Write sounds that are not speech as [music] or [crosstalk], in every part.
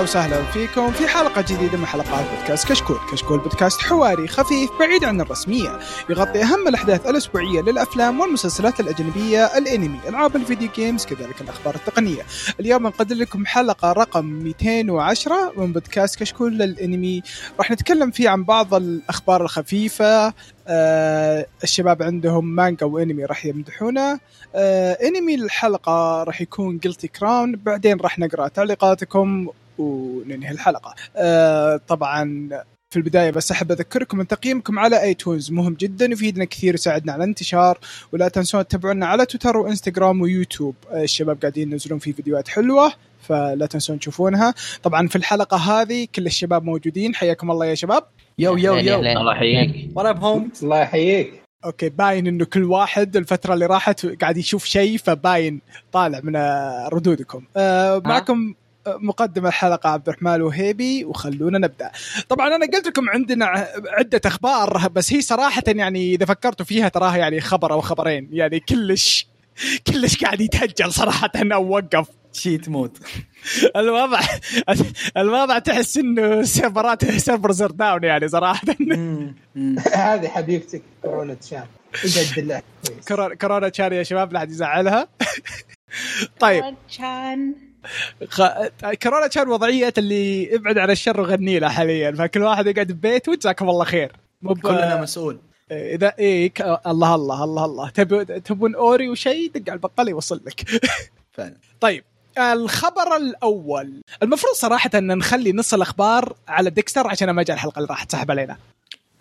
هلا وسهلا فيكم في حلقة جديدة من حلقات بودكاست كشكول، كشكول بودكاست حواري خفيف بعيد عن الرسمية، يغطي أهم الأحداث الأسبوعية للأفلام والمسلسلات الأجنبية، الأنمي، ألعاب ال video games، كذلك الأخبار التقنية. اليوم نقدم لكم حلقة رقم 210 من بودكاست كشكول للأنمي، راح نتكلم فيه عن بعض الأخبار الخفيفة، آه الشباب عندهم مانجا وأنمي راح يمدحونه. آه أنمي الحلقة راح يكون Guilty Crown بعدين راح نقرأ تعليقاتكم وننهي الحلقة. آه طبعا في البداية بس أحب أذكركم أن تقييمكم على iTunes مهم جدا يفيدنا كثير يساعدنا على الانتشار ولا تنسون تتابعونا على تويتر وإنستغرام ويوتيوب. الشباب قاعدين ينزلون فيه فيديوهات حلوة فلا تنسون تشوفونها. طبعا في الحلقة هذه كل الشباب موجودين. حياكم الله يا شباب. yo yo yo. الله يحييك. what up home الله يحييك. okay باين إنه كل واحد الفترة اللي راحت قاعد يشوف شيء فباين طالع من ردودكم. آه معكم مقدم الحلقة عبد الرحمن الوهيبي وخلونا نبدأ. طبعا أنا قلت لكم عندنا عدة أخبار بس هي صراحة يعني إذا فكرتوا فيها تراها يعني خبر أو خبرين يعني كلش كلش قاعد يتأجل صراحة أو وقف. شي تموت. الوضع الوضع تحس إنه سيرفرات servers are down يعني صراحة. هذه حبيبتك كورونا تشان. بجد بالله. كورونا تشان يا شباب لا حد يزعلها طيب تشان. خ... كورونا كان وضعية اللي ابعد عن الشر وغني له حاليا. فكل واحد يقعد ببيته وجزاكم الله خير. مب... كلنا مسؤول. اذا إيه ك... الله الله الله الله. تب... تبون أوري وشيء دق على البقال يوصل لك. [laughs] فعلا. طيب الخبر الأول. المفروض صراحة أن نخلي نص الأخبار على ديكستر عشان ما جاء الحلقة اللي راح تسحب علينا.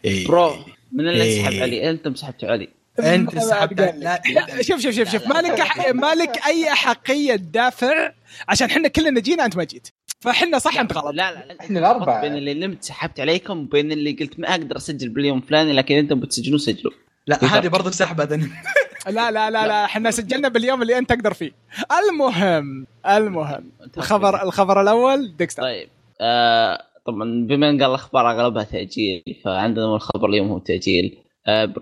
إيه. برو من اللي إيه. سحب علي؟ أنتم سحبتوا علي. أنت سحبت لا, شوف شوف شوف شوف. مالك أح... مالك أي أحقية تدافع؟ عشان إحنا كلنا جينا أنت ما جيت. فإحنا صح أنت غلط. لا لا. إحنا الأربعة. بين اللي نمت سحبت عليكم وبين اللي قلت ما أقدر أسجل باليوم فلاني لكن أنتم بتسجلوا سجلوا. لا هذه برضه سحبة. [laughs] لا لا لا لا. إحنا سجلنا باليوم اللي أنت تقدر فيه. المهم المهم. الخبر الخبر الأول ديكستر. طيب آه طبعا بما إن قال الأخبار أغلبها تأجيل فعندنا الخبر اليوم هو تأجيل.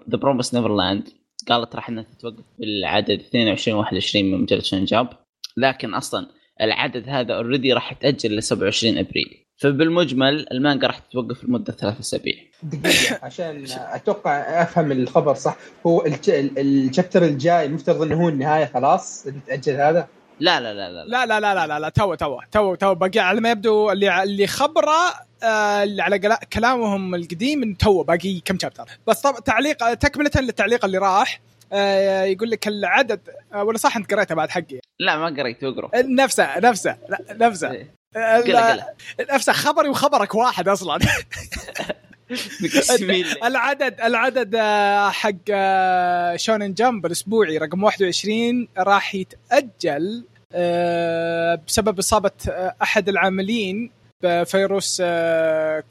The Promised Neverland قالت راح إنها تتوقف بالعدد 22 21 من مجلة Shonen Jump لكن أصلا العدد هذا already راح يتأجل ل 27 أبريل. فبالمجمل المانجا راح تتوقف لمدة ثلاث أسابيع. دقيقة [laughs] عشان أتوقع أفهم الخبر صح هو ال chapter الجاي المفترض إنه هو النهاية خلاص اللي تاجل هذا؟ لا لا لا لا لا. لا لا لا لا, لا تو تو تو تو باقي على ما يبدو اللي اللي خبره آه اللي على كلامهم القديم تو باقي كم chapter بس طب تعليق تكملة للتعليق اللي راح آه يقول لك العدد آه ولا صح انت قريتها بعد حقي؟ لا ما قريت اقرأ. نفسه نفسه نفسه. إيه. نفسه خبري وخبرك واحد أصلا. [laughs] العدد العدد حق Shonen Jump الأسبوعي رقم 21 راح يتأجل بسبب إصابة أحد العاملين بفيروس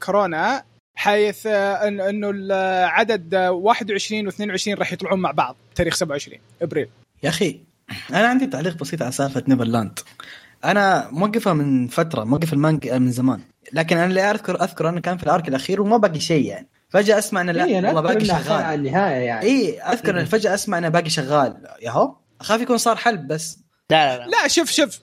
كورونا حيث إنه العدد 21 و22 راح يطلعون مع بعض تاريخ 27 إبريل. يا أخي أنا عندي تعليق بسيط على سالفة Neverland. أنا موقفها من فترة موقف المانجا من زمان. لكن أنا اللي اذكر أذكر إنه كان في ال arc الأخير وما باقي شيء يعني. فجأة أسمع انه لا إيه والله باقي شغال. النهاية يعني. اي أذكر إيه. فجأة أسمع إنه باقي شغال. ياهو. أخاف يكون صار حلب بس. لا لا لا, لا شوف شوف.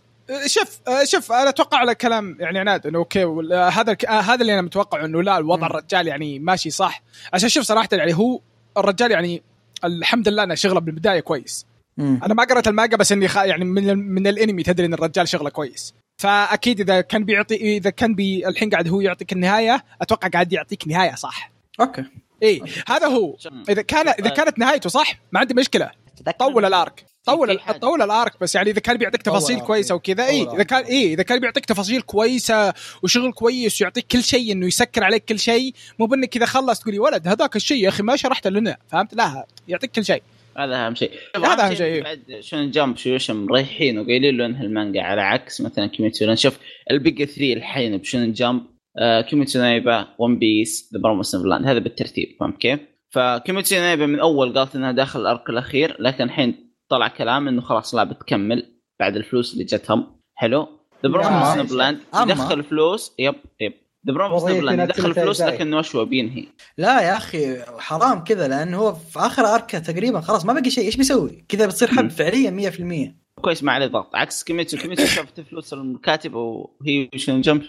شوف شوف أنا أتوقع على كلام يعني عناد إنه okay هذا هذا اللي أنا متوقع إنه لا الوضع الرجال يعني ماشي صح. عشان شوف صراحة يعني هو الرجال يعني الحمد لله إنه شغله بالبداية كويس. مم. أنا ما قرأت المانجا بس إني خ... يعني من من الأنمي تدري إن الرجال شغله كويس. فأكيد إذا كان بيعطي إذا كان بي الحين قاعد هو يعطيك النهاية أتوقع قاعد يعطيك نهاية صح؟ okay. إي هذا هو. إذا كان إذا كانت نهايته صح ما عندي مشكلة. طول ال arc. طول طول ال arc بس يعني إذا كان بيعطيك تفاصيل كويسة وكذا إي إذا كان إي إذا كان بيعطيك تفاصيل كويسة وشغل كويس ويعطيك كل شيء إنه يسكر عليك كل شيء مو بإنك كذا خلص تقولي ولد هذاك الشيء يا أخي ما شرحته لنا. فهمت؟ لا يعطيك كل شيء. هذا أهم شيء. هذا أهم شيء بعد Shonen Jump Shueisha مريحين وقايلين له انها المانجا على عكس مثلا كيميتسو شوف ال big 3 الحين ب Shonen Jump آه كيميتسو نو يايبا One Piece The Promised Neverland هذا بالترتيب فهمت كيف؟ فكيميتسو نو يايبا من أول قالت إنها داخل ال arc الأخير لكن الحين طلع كلام إنه خلاص لا بتكمل بعد الفلوس اللي جتهم. حلو؟ The Promised Neverland يدخل فلوس yep yep. The Promised Neverland يدخل فلوس لكنه اشوى بينهي. لا يا أخي حرام كذا لأنه هو في آخر arc ه تقريبا خلاص ما بقي شيء إيش بيسوي؟ كذا بتصير حب فعليا 100% كويس ما عليه ضغط. عكس كيميتسو كيميتسو [coughs] شافت فلوس الكاتب وهي شونن جمب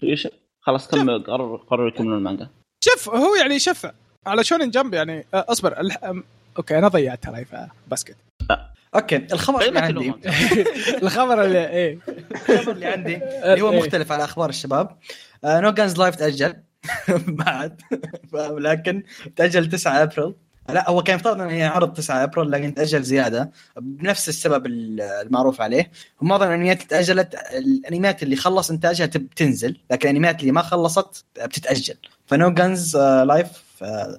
خلاص كم قرروا قرروا يكملون المانجا. شوف هو يعني شوف على شونن جمب يعني آه، اصبر الح... okay أنا ضيعت ترى في باسكت okay الخبر اللي قيمة عندي. [laughs] الخبر اللي إيه. الخبر اللي عندي اللي هو إيه. مختلف على أخبار الشباب. No Guns Life تأجل. [laughs] بعد. لكن تأجل 9 أبريل. لا هو كان يفترض إنه ينعرض 9 أبريل لكن تأجل زيادة. بنفس السبب ال- المعروف عليه. ومعظم الأنميات اللي تأجلت الأنميات اللي خلص إنتاجها تب- تنزل لكن الأنميات اللي ما خلصت بتتأجل. ف No Guns Life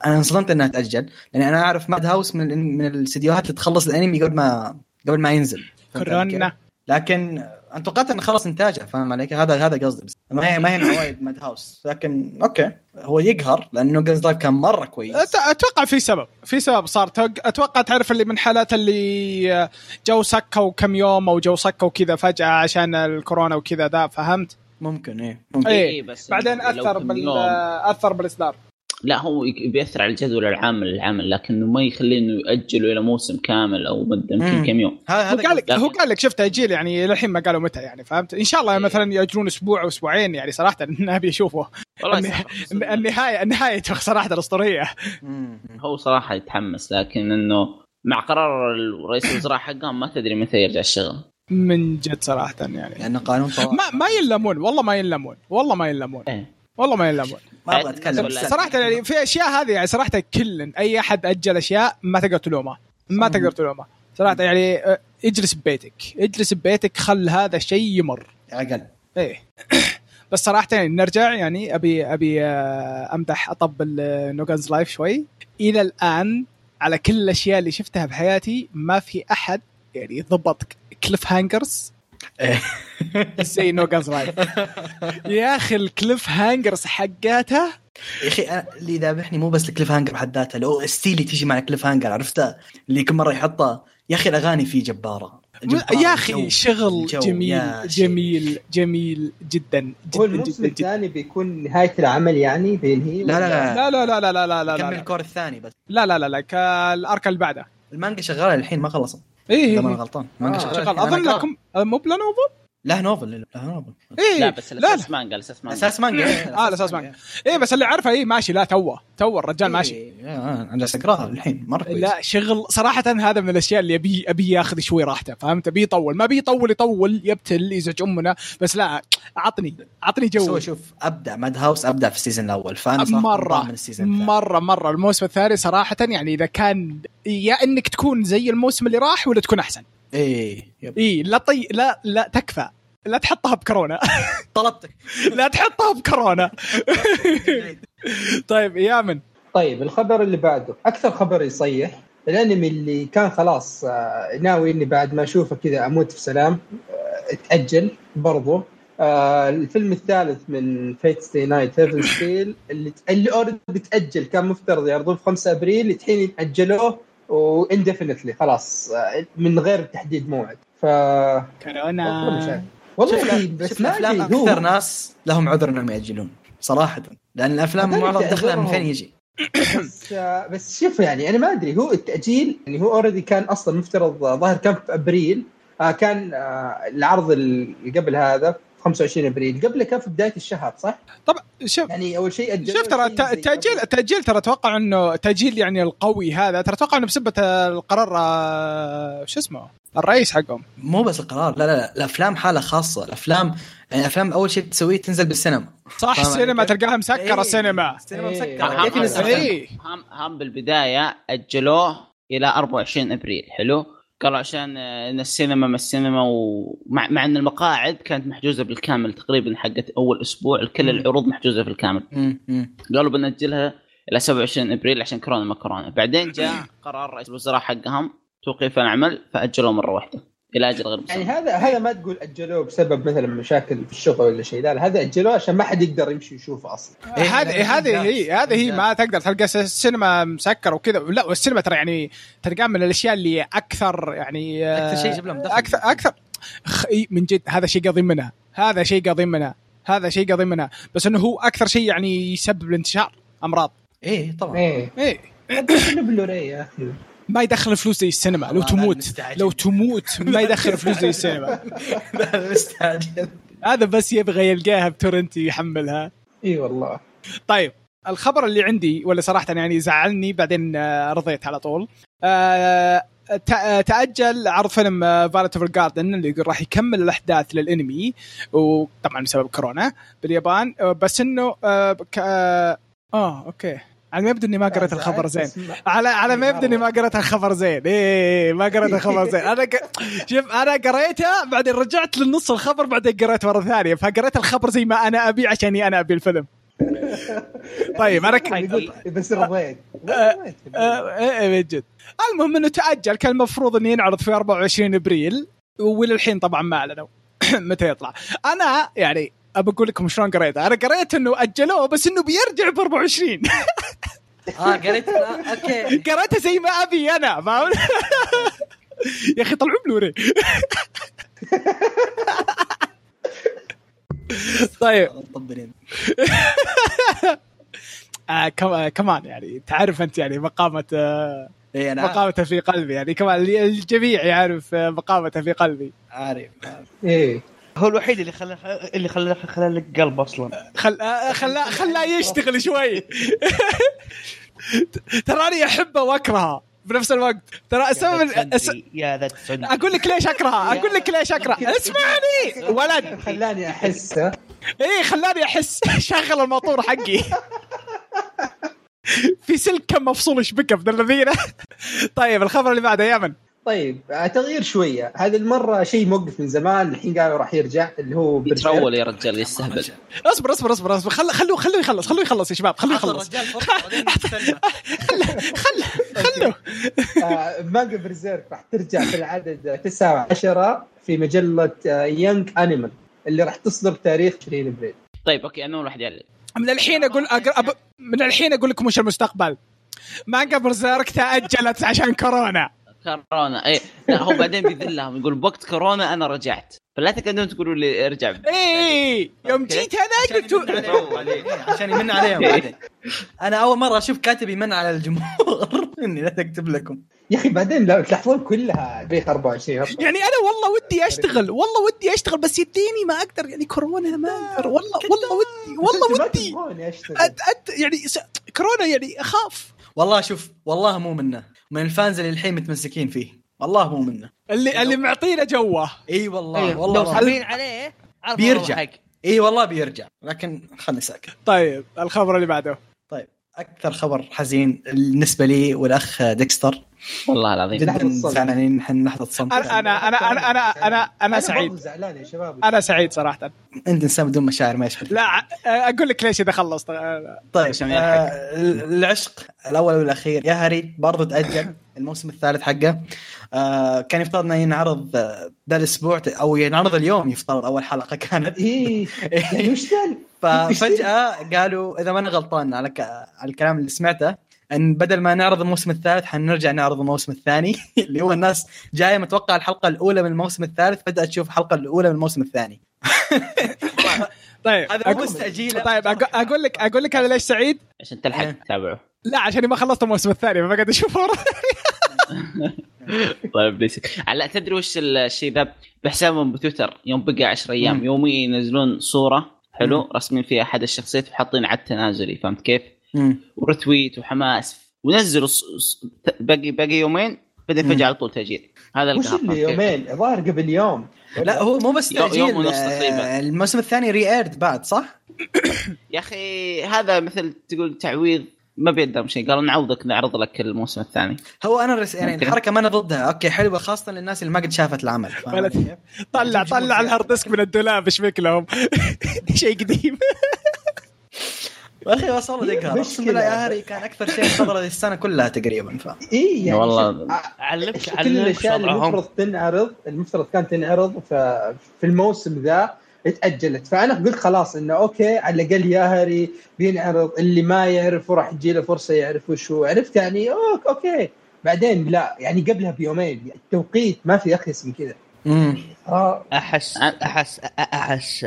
أنا انصدمت إنها تأجل. لأن أنا أعرف Madhouse من من الاستديوهات اللي تخلص الأنمي قبل ما قبل ما ينزل؟ كورونا. لكن أنا توقعت انه خلص انتاجه فاهم علي؟ كيف؟ هذا هذا قصدي بس. ما هي ما هي من عوائد Madhouse لكن okay. هو يقهر لأنه No Guns Life كان مرة كويس. أتوقع في سبب. في سبب صار. توق- أتوقع تعرف اللي من حالات اللي جو سكوا كم يوم أو جو سكوا كذا فجأة عشان الكورونا وكذا ذا فهمت؟ ممكن إيه. ممكن إيه. إيه، بس بعدين أثر بال أثر بالإصدار. لا هو بيأثر على الجدول العام للعمل لكنه ما يخليه إنه يأجله إلى موسم كامل أو مدة مم. يمكن كم يوم هذا هو قال لك. هو قال لك شفت تاجيل يعني للحين ما قالوا متى يعني فهمت؟ إن شاء الله إيه. مثلا يأجلون أسبوع أو أسبوعين يعني صراحة [laughs] أبي أشوفه والله النهاية النهاية صراحة الأسطورية. هو صراحة يتحمس لكن إنه مع قرار رئيس الوزراء حقهم ما تدري متى يرجع الشغل من جد صراحة يعني لأنه قانون طوال ما ما ينلمون والله ما ينلمون والله ما ينلمون إيه. والله ما ينلمون ما أبغى أتكلم. بس- صراحة يعني في أشياء هذه يعني صراحة كل أي أحد أجل أشياء ما تقدر تلومه. ما تقدر تلومه. صراحة يعني آه، اجلس ببيتك. اجلس ببيتك خل هذا الشيء يمر. أقل إيه. [coughs] بس صراحة يعني نرجع يعني أبي أبي آه، أمدح أطبل No Guns Life شوي. إلى الآن على كل الأشياء اللي شفتها بحياتي ما في أحد يعني ضبط cliffhangers إيه. زي No Guns Life يا أخي ال cliffhangers حقاته يا أخي اللي يذابحني مو بس الكليف هانجر بحد ذاتها ال OST اللي تيجي مع ال cliffhanger عرفتها اللي كل مره يحطها يا أخي الاغاني فيه جباره جبارة يا أخي. شغل الجو جميل. جميل جميل جدا جدا الموسم جدا جدا الثاني بيكون نهايه العمل يعني بينهي لا لا لا لا لا لا لا لا لا لا كمل لا الكور الثاني بس لا لا لا لا كالارك اللي بعده المانجا شغاله الحين ما خلصت اي إذا ما غلطان. مانجا آه شغال. أظن آه، مو بلانوفا؟ لا نوفل لا نوفل. إيه. لا بس لا لا. الاساس مانجا الاساس مانجا أساس مانجا آه الاساس مانجا إيه بس اللي عارفه إيه ماشي لا توه توه الرجال ماشي. إيه، آه، أنا جالس أقرأها الحين مرة كويس. لا شغل صراحة هذا من الأشياء اللي أبي أبي ياخذ شوي راحته فهمت؟ أبي يطول. ما بيطول يطول يبتل يزعج أمنا بس لا عطني عطني بس هو جو شوف أبدأ Madhouse أبدأ في ال season الأول فأنا صراحة مرة من ال season. مرة مرة. الموسم الثاني صراحة يعني إذا كان يا إنك تكون زي الموسم اللي راح ولا تكون أحسن. إيه yep. اي لا طي لا لا تكفى. لا تحطها بكورونا. [laughs] طلبتك. لا تحطها بكورونا. [laughs] طيب يا من. طيب الخبر اللي بعده. أكثر خبر يصيح. الأنمي اللي كان خلاص آه، ناوي إني بعد ما أشوفه كذا أموت في سلام آه، أتأجل برضو. آه، الفيلم الثالث من Fate/stay night Heaven's Feel اللي اللي already تأجل كان مفترض يعرضوه في 5 أبريل الحين أجلوه. و indefinitely خلاص من غير تحديد موعد ف. كورونا والله في بس الأفلام أكثر ناس لهم عذر إنهم يأجلون صراحة لأن الأفلام معظم دخلها من. فين يجي [coughs] بس بس شوف يعني أنا ما أدري هو التأجيل يعني هو already كان أصلا مفترض ظاهر كان في أبريل آه، كان آه، العرض اللي قبل هذا 25 أبريل قبله كان في بداية الشهر صح؟ طبعا شوف يعني أول شيء شوف ترى التاجيل قبل. التاجيل ترى أتوقع إنه التاجيل يعني القوي هذا ترى أتوقع إنه بسبه القرار آه، شو اسمه الرئيس حقهم مو بس القرار لا لا لا الأفلام حالة خاصة الأفلام يعني الافلام أول شيء تسويه تنزل بالسينما صح السينما؟ تلقاها مسكرة إيه، السينما السينما إيه. مسكرة هم-؟ إيه. هم هم بالبداية أجلوه إلى 24 أبريل حلو قالوا عشان آه، إن السينما ما السينما ومع مع إن المقاعد كانت محجوزة بالكامل تقريبا حقت أول أسبوع كل. العروض محجوزة في الكامل مم، مم. قالوا بنأجلها إلى 27 إبريل عشان كورونا ما كورونا بعدين جاء قرار رئيس الوزراء حقهم توقيف العمل فأجلوه مرة واحدة إلى أجل غير يعني هذا هذا ما تقول أجلوه بسبب مثلا مشاكل في الشغل ولا شيء. لا, لا هذا أجلوه عشان ما حد يقدر يمشي يشوفه أصلا. إيه، هذه لا، هذه إنجاز. هي هذه هي. ما تقدر تلقى السينما مسكر وكذا. لا والسينما ترى يعني تلقاه من الأشياء اللي أكثر يعني آه، أكثر شيء يجيب لهم دخل. أكثر أكثر خ- إي، من جد هذا شيء قضيم منها هذا شيء قضيم منها هذا شيء قضيم منها بس إنه هو أكثر شيء يعني يسبب الانتشار أمراض. إيه طبعا. إيه. إيه. بلوراي يا أخي. ما يدخل فلوس زي السينما. لو تموت. لو تموت [laughs] ما يدخل فلوس زي السينما. [laughs] لا مستعجل هذا بس يبغى يلقاها ب torrent يحملها. إي والله. طيب الخبر اللي عندي ولا صراحة يعني زعلني بعدين آه، رضيت على طول. آه، تأ- تأجل عرض فيلم Violet Evergarden اللي يقول راح يكمل الأحداث للأنمي وطبعا بسبب كورونا باليابان. آه، بس إنه آه، آه آه، okay. على ما يبدو إني ما قريت الخبر زين. على على ما يبدو إني ما قريت الخبر زين. إيه ما قريت الخبر زين. أنا ق... شوف أنا قريته بعدين رجعت للنص الخبر بعدين قريت مرة ثانية. فقريت الخبر زي ما أنا أبي عشاني أنا أبي الفيلم. [laughs] طيب أنا ك... بس رضيت آه، إيه إيه، جد. المهم إنه تأجل كان المفروض إنه ينعرض في 24 إبريل وللحين طبعا ما أعلنوا. [coughs] متى يطلع؟ أنا يعني أبى أقول لكم شلون قريته. أنا قريت إنه أجلوه بس إنه بيرجع ب 24 [laughs] آه قريت آه، okay. قريتها زي ما أبي أنا فاهم؟ [laughs] يا أخي طلعوا بلوري [laughs] طيب. آه كم- آه، كمان يعني تعرف أنت يعني مقامة آه مقامته في قلبي يعني كمان الجميع يعرف آه، مقامته في قلبي. عارف عارف. إيه هو الوحيد اللي خلى اللي خلى خلى لك قلب أصلا. خل آه، خلاه خلاه يشتغل شوي. [laughs] تراني أحبه وأكرهه بنفس الوقت. ترى السبب الس... يا ذا أقول لك ليش أكرهه أقول لك ليش اكره اسمعني ولد. خلاني أحس؟ إيه خلاني أحس. [laughs] شغل الموتور حقي. [laughs] في سلك كم مفصول شبكه من الذين؟ طيب الخبر اللي بعده يا من؟ طيب آه، تغيير شوية. هذه المرة شيء موقف من زمان الحين قالوا راح يرجع اللي هو. يترول يا رجال يستهبل. [laughs] اصبر اصبر اصبر اصبر. خل خلوه خلوه يخلص خلوه يخلص يا شباب خلوه يخلص. الرجال فرصة بعدين يستنى. [laughs] خل خلوه [laughs] آه، مانجا Berserk راح ترجع في العدد 9 10 في مجلة Young Animal اللي راح تصدر تاريخ 20 إبريل. طيب okay أنا واحد يعلن من الحين أقول أقر... من الحين أقول لكم وش المستقبل. مانجا Berserk تأجلت عشان كورونا. كورونا. اي لا هو بعدين بيذلهم يقول بوقت كورونا أنا رجعت. فلا تقعدون تقولوا لي ارجع. إيه. يوم. جيت أنا قلت عشان يمن عليهم. [laughs] عشان يمن عليهم بعدين. أنا أول مرة أشوف كاتب يمن على الجمهور. [laughs] إني لا تكتب لكم. يا أخي بعدين لو تلاحظون كلها بيخ 24 أصلاً. يعني أنا والله ودي أشتغل والله ودي أشتغل بس يديني ما أقدر. يعني كورونا ما أقدر. والله والله ودي والله ودي. أد أد يعني. كورونا يعني أخاف. والله شوف والله مو منه. من الفانز اللي الحين متمسكين فيه. والله مو منه. اللي اللي معطينا جوه. إي والله إيه، والله لو. سابين عليه بيرجع. إي والله بيرجع. لكن خلني ساكت طيب الخبر اللي بعده. طيب أكثر خبر حزين بالنسبة لي والأخ ديكستر. والله العظيم. الصمت. زعلانين نحن لحظه صمت أنا أنا أنا أنا أنا أنا, أنا سعيد. زعلان يا شباب. أنا سعيد صراحة. أنت إنسان بدون مشاعر ما يشبه. لا أقول لك ليش إذا خلصت. طيب آه العشق الأول والأخير. يا هاري برضو تأجل. الموسم الثالث حقه. آه كان يفترض إنه ينعرض آه، ذا الأسبوع أو ينعرض اليوم يفترض أول حلقة كانت. إيه. [laughs] وش ففجأة قالوا إذا ماني غلطان على ك... على الكلام اللي سمعته أن بدل ما نعرض الموسم الثالث حنرجع نعرض الموسم الثاني. [laughs] اللي هو الناس جاية متوقع الحلقة الأولى من الموسم الثالث فجأة تشوف الحلقة الأولى من الموسم الثاني. [laughs] طيب هذا مستعجيل طيب أقول- أقول لك أقول لك أنا ليش سعيد؟ عشان تلحق إيه. تتابعه؟ لا عشان ما خلصت الموسم الثاني فبقعد أشوف ورا [laughs] طيب بيسك. لا تدري وش الشيء ذا؟ بحسابهم بتويتر يوم بقى 10 أيام. يوميا ينزلون صورة حلو. رسمين فيها أحد الشخصيات وحاطين عد تنازلي فهمت كيف؟ و retweet وحماس ونزلوا ص- ص- باقي باقي يومين بعدين. فجأة على طول تاجيل هذا وش اللي؟ يومين الظاهر قبل يوم لا هو مو بس تاجيل يوم ونص آه، تقريبا. الموسم الثاني re-aired بعد صح؟ [coughs] يا أخي هذا مثل تقول تعويض ما بيقدم شيء قالوا نعوضك نعرض لك الموسم الثاني هو أنا رس... يعني ممكن. الحركة ما أنا ضدها okay حلوة خاصة للناس اللي ما قد شافت العمل ولد. كيف؟ طلع طلع ال hard disk من الدولاب إيش لهم [laughs] شيء قديم يا أخي وصل هي يقهر اقسم مشكلة. بالله يا هاري كان أكثر شيء انتظره السنة كلها تقريبا ف اي يعني والله. شوف، ع- علمك كل علمك الأشياء اللي المفروض تنعرض المفترض كانت تنعرض ف- في الموسم ذا اتأجلت. فأنا قلت خلاص إنه okay على الأقل يا هاري بينعرض اللي ما يعرف راح تجي له فرصة يعرف وش هو. عرفت يعني okay. بعدين لا يعني قبلها بيومين التوقيت ما في اخيس من كذا. امم احس احس أحس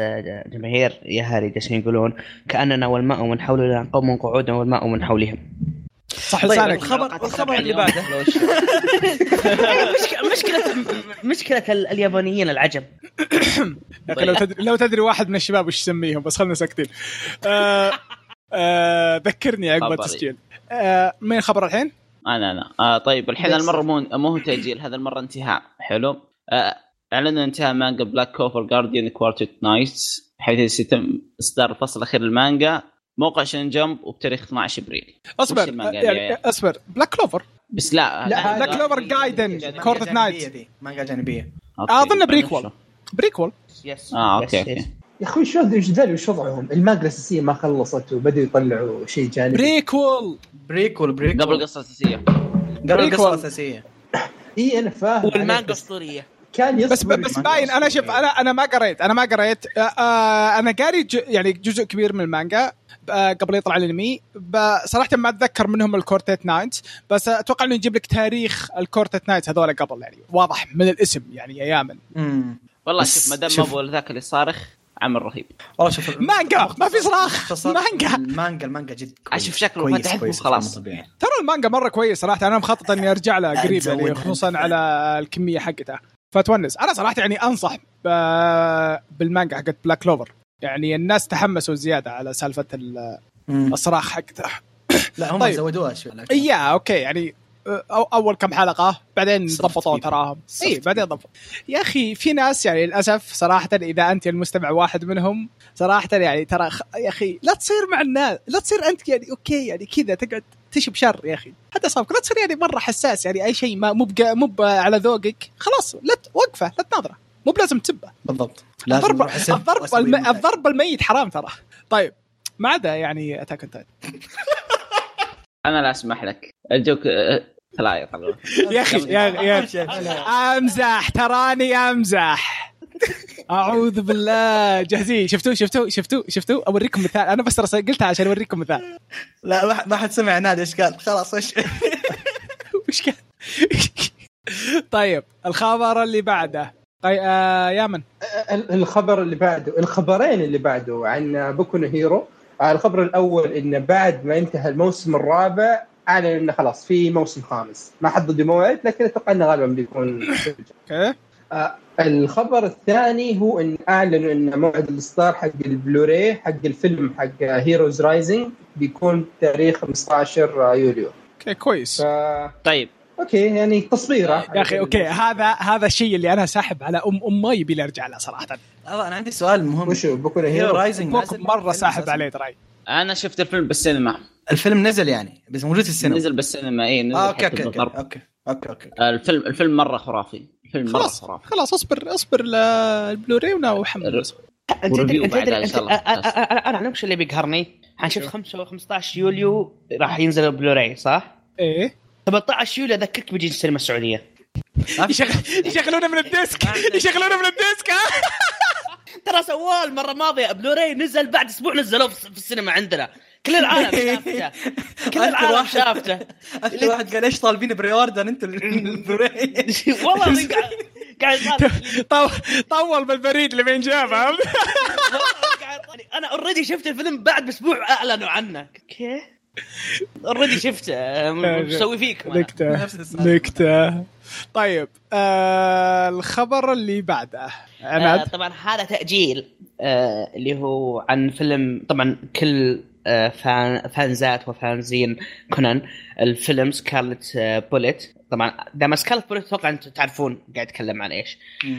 جماهير يا هاري جالسين يقولون كأننا والماء من حولنا قوم قعود والماء من حولهم. صح طيب لسانك. الخبر الخبر اللي بعده. [laughs] مشكلة مشكلة مشكلة ال- اليابانيين العجب. [coughs] أخي لو تدري لو تدري واحد من الشباب وش يسميهم بس خلنا ساكتين. آه آه ذكرني عقب. التسجيل. آه مين خبر الحين؟ أنا أنا. آه طيب الحين. المرة مو مو هو تاجيل هذا المرة انتهاء. حلو. آه أعلنوا انتهاء مانجا Black Clover Gaiden Quartet Knights حيث سيتم إصدار الفصل الأخير للمانجا موقع Shonen Jump وبتاريخ 12 إبريل. أصبر المانجا يعني أصبر Black Clover بس لا لا، Black Clover Gaiden Quartet مانجا Knights مانجا جانبية okay. أظن prequel prequel yes آه okay yes. okay. يا أخوي شو إيش وش وضعهم؟ المانجا الأساسية ما خلصت وبدأوا يطلعوا شيء جانبي. prequel prequel prequel قبل القصة الاساسيه قبل. القصة الاساسيه اي أنا فاهم. والمانجا أسطورية. كان يصبر بس بس باين أنا شوف أنا أنا ما قريت أنا ما قريت آه آه أنا قاري ج- يعني جزء كبير من المانجا آه قبل يطلع الأنمي صراحة ما أتذكر منهم ال Quartet Knights بس أتوقع إنه يجيب لك تاريخ ال Quartet Knights هذول قبل يعني واضح من الاسم يعني يا يامن والله شوف ما دام أبو ذاك اللي صارخ عمل رهيب والله شوف مانجا، ما في صراخ. مانجا. المانجا المانجا جد كويس. أشوف شكله كويس، فتحت كويس، طبيعي. ترى المانجا مرة كويس صراحة أنا مخطط إني أرجع له قريب يعني. خصوصا على الكمية حقتها فتونس أنا صراحة يعني أنصح بالمانجا حقت Black Clover يعني الناس تحمسوا زيادة على سالفة. الصراخ حقته [coughs] لا هم طيب. زودوها شوي لكن. يا okay يعني أو أول كم حلقة بعدين ضبطوا. تراهم اي بعدين ضبطوا يا أخي في ناس يعني للأسف صراحة إذا أنت المستمع واحد منهم صراحة يعني ترى يا أخي لا تصير مع الناس لا تصير أنت يعني okay يعني كذا تقعد تشب شر يا أخي. حتى اصابك لا تصير يعني مرة حساس يعني أي شيء ما مو مو على ذوقك خلاص لا وقفة لا تناظره. مو بلازم تسبه. بالضبط. الضرب الضرب الم... الضرب الميت حرام ترى. طيب ما عدا يعني Attack on [laughs] أنا لا أسمح لك. ال joke آه، لا يا أخي يا يا أمزح تراني أمزح. أعوذ بالله. جاهزين؟ شفتوا؟ شفتوا؟ شفتوا؟ شفتوا؟ أوريكم مثال. أنا بس قلتها عشان أوريكم مثال. لا ما- ما حد سمع نادي. إيش قال؟ خلاص إيش وش [laughs] كان طيب الخبر اللي بعده. طيب آه يامن. ال- الخبر اللي بعده الخبرين اللي بعده عن Boku Hero. آه، الخبر الأول انه بعد ما انتهى الموسم الرابع أعلن إنه خلاص في موسم خامس. ما حددوا موعد لكن أتوقع إنه غالبا بيكون okay. آه، الخبر الثاني هو إن أعلنوا إن موعد الإصدار حق البلوراي حق الفيلم حق Heroes Rising بيكون تاريخ 15 يوليو. okay كويس. ف طيب. okay يعني تصويره. يا أخي okay. هذا هذا الشيء اللي أنا ساحب على أم أم ما يبي لي ارجع له صراحة. والله أنا عندي سؤال مهم. وشو؟ Boku no Hero Rising مرة ساحب عليه ترى. أنا شفت الفيلم بالسينما. الفيلم نزل يعني بس موجود في السينما. نزل بالسينما اي نزل آه، okay okay okay. okay okay. الفيلم الفيلم مرة خرافي. خلاص خلاص اصبر اصبر للبلوراي وحمل انت انت ان شاء الله. أنا أنا أنا وش اللي بيقهرني؟ حنشوف 5 15 يوليو راح ينزل البلوراي صح؟ إيه. 17 يوليو أذكرك بيجي السينما السعودية. يشغل- يشغلونه من ال disc. يشغلونه من ال disc ها؟ ترى سواه المره الماضيه بلوراي نزل بعد أسبوع نزلوه في السينما عندنا. كل العالم شافته. [laughs] كل العالم واحد- شافته. اذكر واحد قال إيش طالبين pre-order أنتم البلوراي [laughs] والله قاعد [laughs] طول بالبريد اللي بين جابه. أنا already شفت الفيلم بعد بأسبوع أعلنوا عنه. okay already شفته. أم، مسوي أنا. نكتة. نكتة. طيب آه الخبر اللي بعده. آه طبعا هذا تأجيل آه اللي هو عن فيلم طبعا كل فانزات وفانزين كونان. الفيلم Scarlet آه Bullet. طبعا دام Scarlet Bullet أتوقع أنتم تعرفون قاعد اتكلم عن إيش.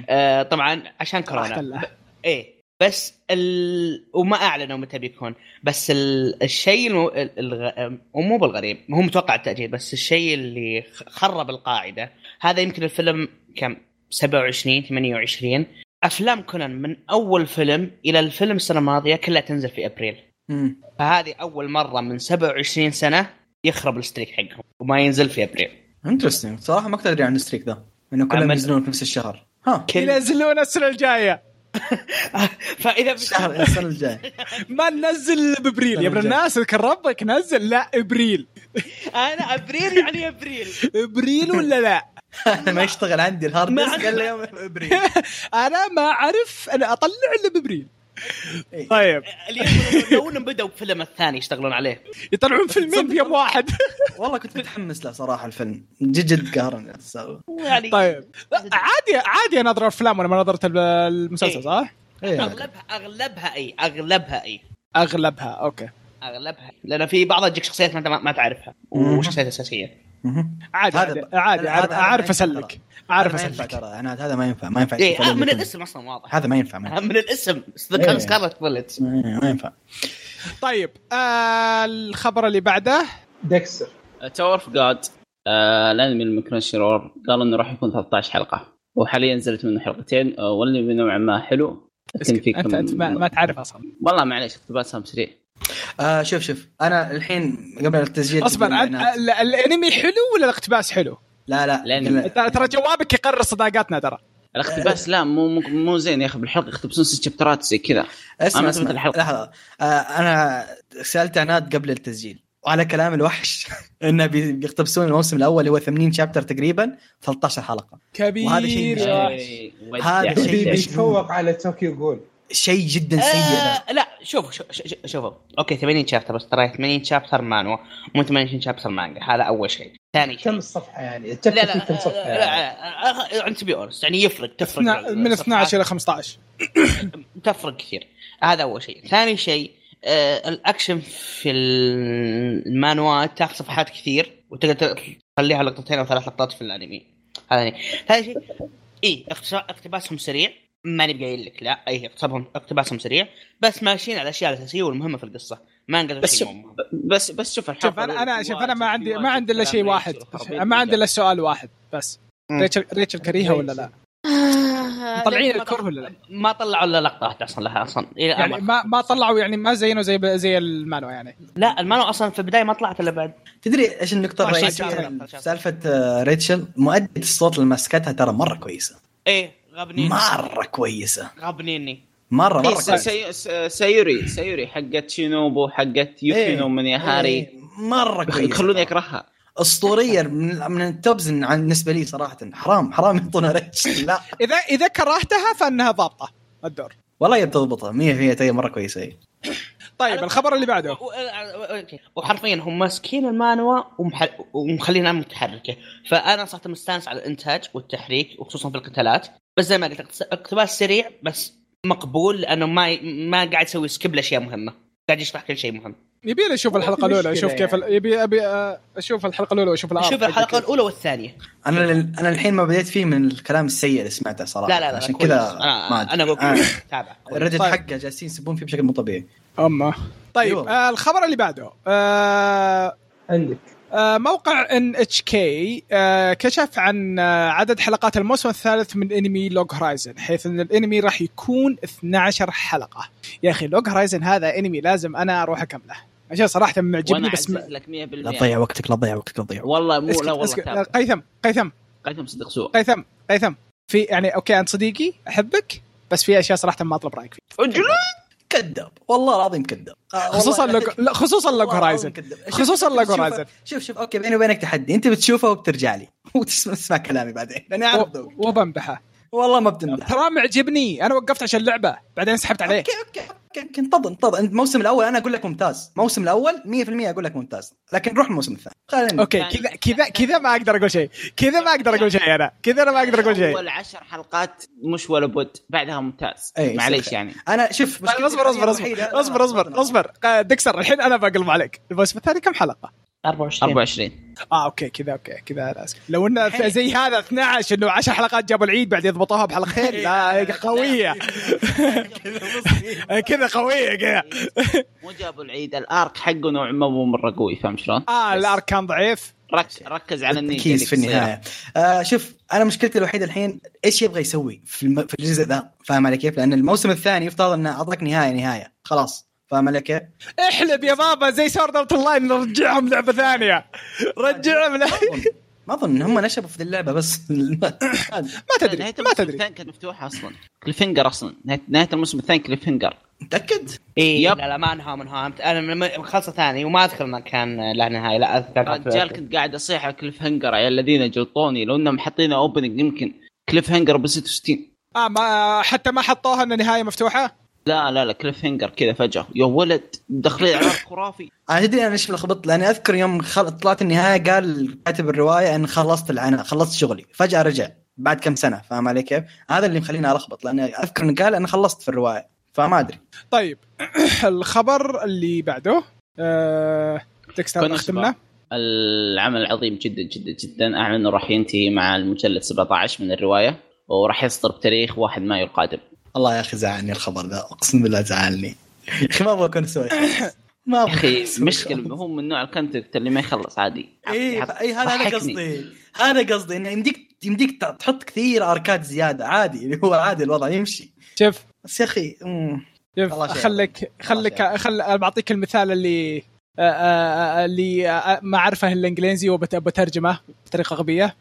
آه طبعا عشان كورونا. إيه. بس ال... وما أعلنوا متى بيكون. بس ال... الشيء الم... ال- الغ... ومو بالغريب هو متوقع التأجيل بس الشيء اللي خرب القاعدة. هذا يمكن الفيلم كم؟ 27 28 أفلام كونان من أول فيلم إلى الفيلم السنة الماضية كلها تنزل في أبريل. مم. فهذه أول مرة من 27 سنة يخرب ال streak حقهم وما ينزل في أبريل. interesting صراحة ما كنت أدري عن ال streak ذا إنه كلهم ينزلون في نفس الشهر. ها. كل ينزلون السنة الجاية. [laughs] فإذا الشهر السنة الجاية. [laughs] ما ننزل بأبريل. يا ابن الناس اذكر ربك نزل. لا أبريل. [laughs] أنا أبريل يعني أبريل. أبريل ولا لا؟ ما يشتغل عندي ال hard disk إلا يوم أبريل. أنا ما أعرف. أنا أطلع إلا بأبريل. طيب. اليوم لو إنهم بدوا بفيلم الثاني يشتغلون عليه. يطلعون فيلمين بيوم واحد. والله كنت متحمس له صراحة الفيلم. جد جد قهرني يعني طيب. عادي عادي اناظر الافلام وأنا ما نظرت ال- المسلسل إيه. صح؟ إيه. اغلبها أغلبها إي. أغلبها إي. أغلبها أوكي. أغلبها. لأن في بعضها تجيك شخصيات ما تعرفها. وشخصيات أساسية. عادي هذا عادي ينفع أسلك ترى. عارف هذا ما ينفع اسلك ترى. عناد هذا ما ينفع ما ينفع إيه آه، من. الاسم أصلا واضح. هذا ما ينفع [laughs] من الاسم إيه. Scarlet Bullet ما ينفع. طيب آه الخبر اللي بعده. ديكستر. Tower of God الأنمي من Crunchyroll قالوا إنه راح يكون 13 حلقة. وحاليا نزلت منه حلقتين آه، والانمي نوعا ما حلو. لكن في انت أنت ما, ما تعرف أصلا. والله معليش اقتباسهم سريع. آه شوف شوف. أنا الحين قبل التسجيل أصبر. ال- الأنمي حلو ولا الاقتباس حلو؟ لا لا. ترى ترى جوابك يقرر صداقاتنا ترى. الاقتباس لا مو مو, مو زين يا أخي. بالحلقة يختبسون ست شابترات زي كذا. اسمع أنا اسمع. مثل الحلقة. لحظة. آه أنا سألت عناد قبل التسجيل. وعلى كلام الوحش [laughs] إنه بي- بيقتبسون الموسم الأول اللي هو 80 شابتر تقريبا 13 حلقة. كبير وهذا شيء يا آه. وحش. هذا شيء بيتفوق على طوكيو جول شيء جدا سيء. آه لا شوف شوف شوف- شوفوا okay 80 chapter بس ترى 80 chapter مانوا مو 80 chapter مانجا هذا أول شيء. ثاني شيء. كم الصفحه يعني؟ لا ال chapter لا فيه كم صفحة لا يعني. لا انت be honest يعني يفرق تفرق من 12 إلى 15 [coughs] تفرق كثير. هذا أول شيء. ثاني شيء آه الأكشن في المانوات تاخذ صفحات كثير وتقدر تخليها لقطتين أو ثلاث لقطات في الأنمي. هذا يعني. ثاني شيء اي اقتباسهم سريع. ماني بقايل لك. لا أي اقتباسهم اقتباسهم سريع. بس ماشيين على الأشياء الأساسية والمهمة في القصة. ما انقذوا بس شوف بس بس شوف شوف أنا أنا في شوف أنا ما عندي ما عندي إلا شيء واحد. ما عندي. إلا سؤال واحد بس. ريتشل ريتشل كريهه ولا لا؟ مطلعين الكره ولا لا؟ ما طلعوا إلا لقطه واحدة أصلا لها أصلا يعني ما ما طلعوا يعني ما زينوا زي زي المانوا يعني. لا المانو أصلا في البداية ما طلعت إلا بعد. تدري إيش النقطة عشان الرئيسية؟ سالفة آه، ريتشل. مؤدية الصوت اللي مسكتها ترى مرة كويسة. إيه. غبنين مرة كويسة. غبنيني مرة إيه، مره س- كويسة. سي- س- سايوري سايوري حقت شينوبو حقت يوكينو من يا هاري. إيه، مرة كويسة. يخلوني أكرهها. أسطورية من من التوبز عن- بالنسبة لي صراحة حرام حرام يعطونا ريتشل [laughs] لا. اذا إذا كرهتها فإنها ضابطة. الدور. والله هي بتضبطها 100% هي مرة كويسة [coughs] طيب الخبر اللي بعده. وحرفيا هم ماسكين المانوا. ومخلينها متحركة فأنا صرت مستانس على الإنتاج والتحريك وخصوصا في القتالات بس زي ما قلت اقتباس سريع بس مقبول لأنه ما. ما قاعد يسوي skip لأشياء مهمة قاعد يشرح كل شيء مهم يبي لي أشوف الحلقة الأولى أشوف كيف ال- يبي أبي آه، أشوف الحلقة الأولى وأشوف الأرض شوف الحلقة الأولى والثانية. أنا أنا الحين ما بديت فيه من الكلام السيء اللي سمعته صراحة. لا لا لا عشان. كذا أنا ما أدري. أنا أقول آه. تابع. ال Reddit طيب. حقه جالسين يسبون فيه بشكل مو طبيعي. امه طيب أيوة. آه الخبر اللي بعده. آه عندك. آه، موقع NHK كشف عن آه، عدد حلقات الموسم الثالث من أنمي Log Horizon حيث إن الأنمي راح يكون 12 حلقة. يا أخي Log Horizon هذا أنمي لازم أنا أروح أكمله. عشان صراحة معجبني بس أعزز لك 100% لا تضيع وقتك لا تضيع وقتك لا تضيع والله مو اسكت- لا والله قيثم قيثم. قيثم صدق سوء. قيثم قيثم. في يعني okay انت صديقي أحبك بس في أشياء صراحة ما أطلب رأيك فيها. كذاب. والله العظيم كذاب. آه، خصوصا [laughs] لا، خصوصا العظيم Horizon خصوصا شوف- Horizon. شوف شوف okay بيني وبينك تحدي. أنت بتشوفه وبترجع لي. [laughs] وتسمع تسمع كلامي بعدين. [laughs] لاني أعرف ذوقك. وبمدحه والله ما بتمدح ترى معجبني أنا وقفت عشان اللعبة بعدين سحبت عليه. okay okay okay. انتظر انتظر. أنت الموسم الأول أنا أقول لك ممتاز. الموسم الأول 100% أقول لك ممتاز. لكن روح الموسم الثاني. خلينا okay يعني- كذا كذا كذا ما أقدر أقول شيء. كذا ما أقدر أقول شيء أنا. كذا أنا ما أقدر أقول شيء. أول عشر حلقات مش ولا بد. بعدها ممتاز. أي، معليش. يعني. أنا شوف أصبر أصبر أصبر. أصبر أصبر أصبر. دكسر الحين أنا بقلب عليك. الموسم الثاني كم حلقة؟ 24. 24 آه okay كذا okay كذا. لو انه زي هذا 12 إنه 10 حلقات جابوا العيد بعد يضبطوها بحلقتين [laughs] لا قوية. [laughs] كذا قوية كذا. [laughs] مو جابوا العيد ال arc حقه نوع ما مو مرة قوي فاهم شلون؟ آه ال arc كان ضعيف. رك ركز على اللي في النهاية. آه شوف أنا مشكلتي الوحيدة الحين إيش يبغى يسوي في, الم... في الجزء ذا؟ فاهم علي كيف؟ لأن الموسم الثاني يفترض إنه أعطاك نهاية نهاية. خلاص. فاهم علي كيف؟ احلب يا بابا زي Sword Art Online نرجعهم لعبة ثانية. رجعهم ل... ما أظن هم نشبوا في اللعبة بس [laughs] ما تدري نهاية ما الموسم تدري. الثاني كانت مفتوحه أصلا. cliffhanger أصلا. نهايه نهاية الموسم الثاني cliffhanger متاكد؟ إي يب. لا لا ما أنهى منها أنا من- خلصة ثاني وما أذكر إنه كان له نهاية لا أذكر رجال كنت قاعد أصيح على كليف هنجر يا الذين جلطوني لو إنهم حاطين اوبننج يمكن كليف هنجر ب 66 آه ما حتى ما حطوها إن نهاية مفتوحة؟ لا لا لا كليف هنجر كذا فجأة. يا ولد داخلين على خرافي. أنا تدري أنا إيش لخبطت لأني أذكر يوم خل... طلعت النهاية قال كاتب الرواية إن خلصت العناء خلصت شغلي. فجأة رجع بعد كم سنة فاهم علي كيف؟ هذا اللي مخليني ألخبط لأني أذكر انه قال أنا خلصت في الرواية فما أدري. طيب [clears throat] الخبر اللي بعده. ديكستر كنا اختمنا العمل عظيم جدا جدا جدا. أعلن انه راح ينتهي مع المجلد 17 من الرواية وراح يصدر بتاريخ 1 مايو القادم. الله يا أخي زعلني الخبر ذا أقسم بالله زعلني. يا أخي ما أبغى أكون أسوي ما يا أبغى أخي. مشكلة هو من نوع ال content اللي ما يخلص عادي. اي اي هذا أنا. قصدي. هذا قصدي إنه يمديك يمديك تحط كثير arc ات زيادة عادي. اللي [laughs] هو عادي الوضع يمشي. شوف. بس يا أخي. شوف. خليك خليك خل بعطيك المثال اللي آه، آه، آه، اللي ما أعرفه الا انجليزي وبترجمه بطريقة غبية.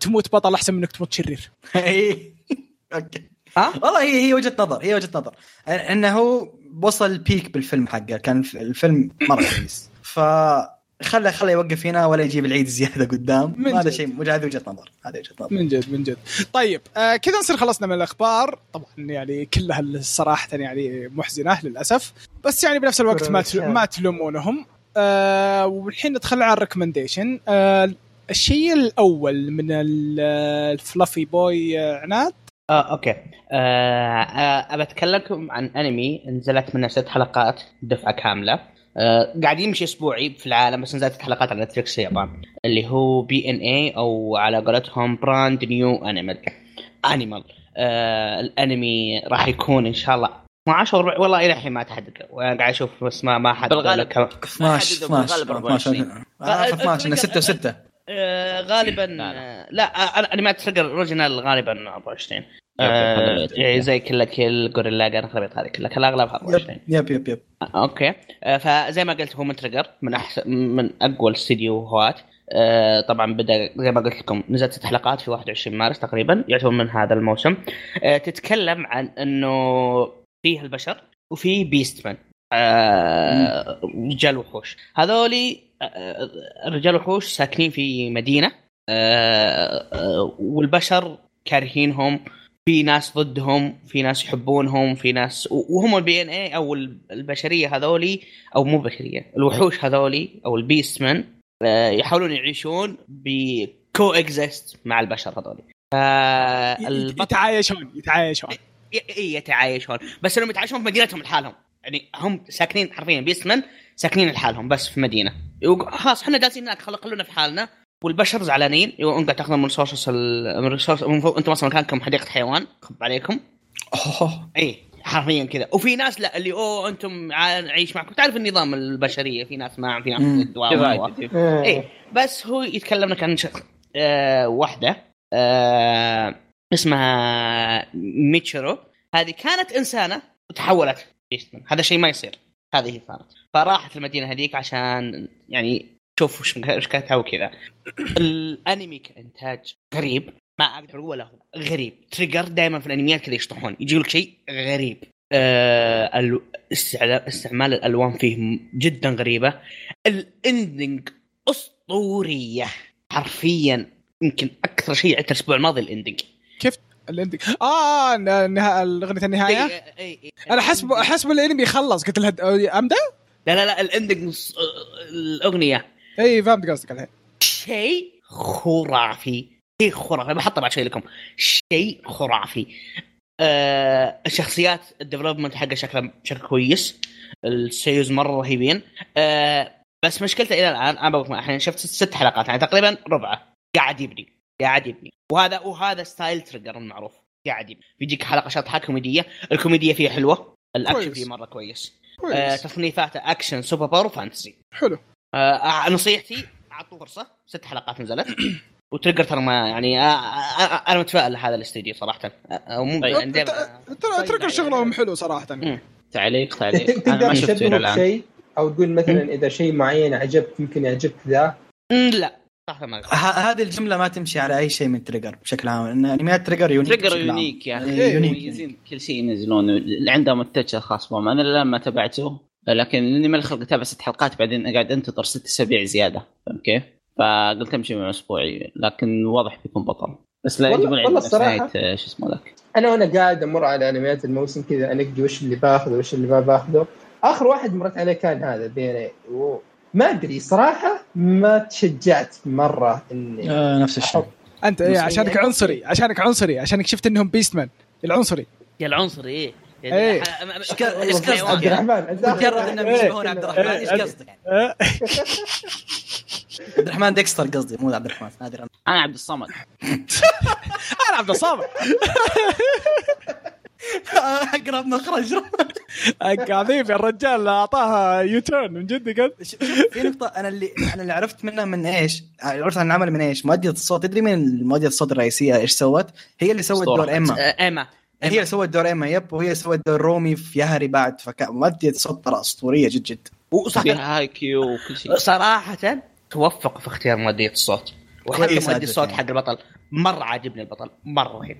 تموت بطل أحسن من انك تموت شرير. [laughs] اي [laughs] أوكي. ها؟ والله هي هي وجهة نظر هي وجهة نظر. أنه وصل peak بالفيلم حقه كان الفيلم مرة كويس ف خله خله يوقف هنا ولا يجيب العيد زيادة قدام. هذا. شيء هذه وجهة نظر هذه وجهة نظر. من جد من جد. طيب آه كذا نصير خلصنا من الأخبار. طبعا يعني كلها صراحة يعني محزنة للأسف. بس يعني بنفس الوقت ما ما تلومونهم. آه والحين ندخل على ال recommendation. آه الشيء الأول من ال- ال fluffy boy آه، عناد. آه، أوكي آه، آه، ابى اتكلمكم عن انمي نزلت منه ست حلقات دفعه كامله آه، قاعد يمشي اسبوعي في العالم بس نزلت حلقات على نتفلكس في اليابان اللي هو بي ان اي أو على قولتهم براند نيو انيمال انيمال آه الانمي راح يكون ان شاء الله 12 وربع والله إلى الحين ما تحدد وأنا قاعد أشوف بس ما ما حد بالغالب. كم- 12 حددوا بالغالب 12 24. 12 12 انه 6 و6 آه، غالبا لا، لا. آه، لا آه، انميات تريجر اوريجينال غالبا 24 يب، آه، يب، يعني زي كل كل جوريلا خربت هذه كلها كل أغلبها 24 يب يب يب أوكي. فزي ما قلت هو من Trigger من احسن من أقوى الاستديوهات آه، طبعا بدأ زي ما قلت لكم نزلت ست حلقات في 21 مارس تقريبا يعتبر من هذا الموسم. آه، تتكلم عن إنه فيه البشر وفي beastman آه، رجال وحوش. هذولي رجال وحوش ساكنين في مدينة. آه، آه، والبشر كارهينهم. في ناس ضدهم في ناس يحبونهم في ناس وهم ال BNA أو البشرية هذولي أو مو بشرية الوحوش هذولي أو ال beastman آه، يحاولون يعيشون ب co-exist مع البشر هذولي. فالبطل يتعايشون يتعايشون. ي- ي- يتعايشون. بس انهم يتعايشون في مدينتهم لحالهم. يعني هم ساكنين حرفيا beastmen ساكنين لحالهم بس في مدينة. خلاص إحنا جالسين هناك خلو خلونا في حالنا. والبشر زعلانين. انت قاعد تاخذون من resources من resource أنتم أصلا مكانكم حديقة حيوان. خب عليكم. أوه. إي حرفيا كذا. وفي ناس لا اللي أوه أنتم عا- نعيش معكم. تعرف النظام البشرية في ناس ما في ناس. Divided. إيه. بس هو يتكلم لك عن شخص آه واحدة آه اسمها ميتشيرو. هذه كانت إنسانة وتحولت هذا شيء ما يصير. هذه صارت فراحت المدينة هذيك عشان يعني شوف وش كانت وكذا. الأنمي كإنتاج غريب ما أقدر أقول له غريب. Trigger دائما في الأنميات كذا يشطحون. يجي لك شيء غريب. استعلا- استعمال الألوان فيه جدا غريبة. ال ending أسطورية. حرفيا يمكن أكثر شيء عدت الأسبوع الماضي الاندنج الاندنج آه ن- نها... اغنيه النهاية؟ إي- إي- إي. أنا حسب حسب الإنمي خلص قلت لها امدا لا لا لا ال ending الأغنية. اي فهمت قصدك الحين شيء خرافي. شيء خرافي. بحطه بعد شوي لكم. شيء خرافي. آه الشخصيات ال development حقه شكله بشكل كويس. ال seiyuus مرة رهيبين. آه بس مشكلته إلى الآن أنا بقول الحين شفت ست حلقات يعني تقريبا ربعه قاعد يبني. قاعد يبني وهذا وهذا style Trigger المعروف قاعد يبني بيجيك حلقة شطحه كوميدية. الكوميديا فيها حلوة. الأكشن. فيه مرة كويس. آه كويس تصنيفاته أكشن super power و fantasy حلو. آه نصيحتي اعطوه فرصة. ست حلقات نزلت. [coughs] و Trigger ترى ما يعني آه آه آه أنا متفائل لهذا الاستديو صراحة. آه مو طيب. يعني ترى ترك شغلهم حلو صراحة. مم. تعليق تعليق. [laughs] أنا تقدر ما شفته إلى تشبهه الآن. بشيء أو تقول مثلا إذا شيء معين عجبك يمكن يعجبك ذا. لا. ه- هذه الجملة ما تمشي على أي شيء من Trigger بشكل عام. لأن انميات Trigger unique Trigger. unique يا أخي. يونيك. مميزين كل شيء ينزلونه اللي عندهم متجه خاص بهم. أنا الآن ما تابعته لكن لاني ما الخلق أتابع ست حلقات بعدين أقعد أنتظر ست أسابيع زيادة. فهمت كيف؟ فقلت أمشي مع أسبوعي لكن واضح بيكون بطل. بس لا والله- يجيبون والله عندنا نهاية شو اسمه ذاك؟ أنا وأنا قاعد أمر على انميات الموسم كذا أنقي وش اللي باخذه وش اللي ما باخذه. آخر واحد مرت عليه كان هذا بي ما أدري صراحة ما تشجعت مرة إني آه نفس الشيء أنت إيه عشانك يعني- عنصري عشانك عنصري عشانك شفت إنهم بيستمان العنصري يا العنصري إيه إيه. ما- ما- إيش قصدك؟ عبد الرحمن مجرد إنهم إيه. يشبهون عبد الرحمن إيش إيه. قصدك يعني؟ عبد الرحمن ديكستر قصدي مو عبد الرحمن نادر. أنا عبد الصمد [laughs] أنا عبد الصامد [laughs] [laughs] اقرب مخرج. حبيبي الرجال أعطاها يوتيرن من جد قد شوف في نقطة أنا اللي أنا اللي عرفت منها من إيش؟ عرفت عن العمل من إيش؟ مؤدية الصوت. تدري مين مؤدية الصوت الرئيسية إيش سوت؟ هي اللي سوت. دور إيما. آه، إيما. هي اللي سوت دور إيما yep. وهي سوت دور رومي في Yahari بعد. فمؤدية الصوت ترى أسطورية جد جد. وصح فيها Haikyuu وكل شيء. صراحة توفق في اختيار مؤدية الصوت. وحتى مؤدي الصوت يعني. حق البطل مرة عاجبني البطل مرة رهيب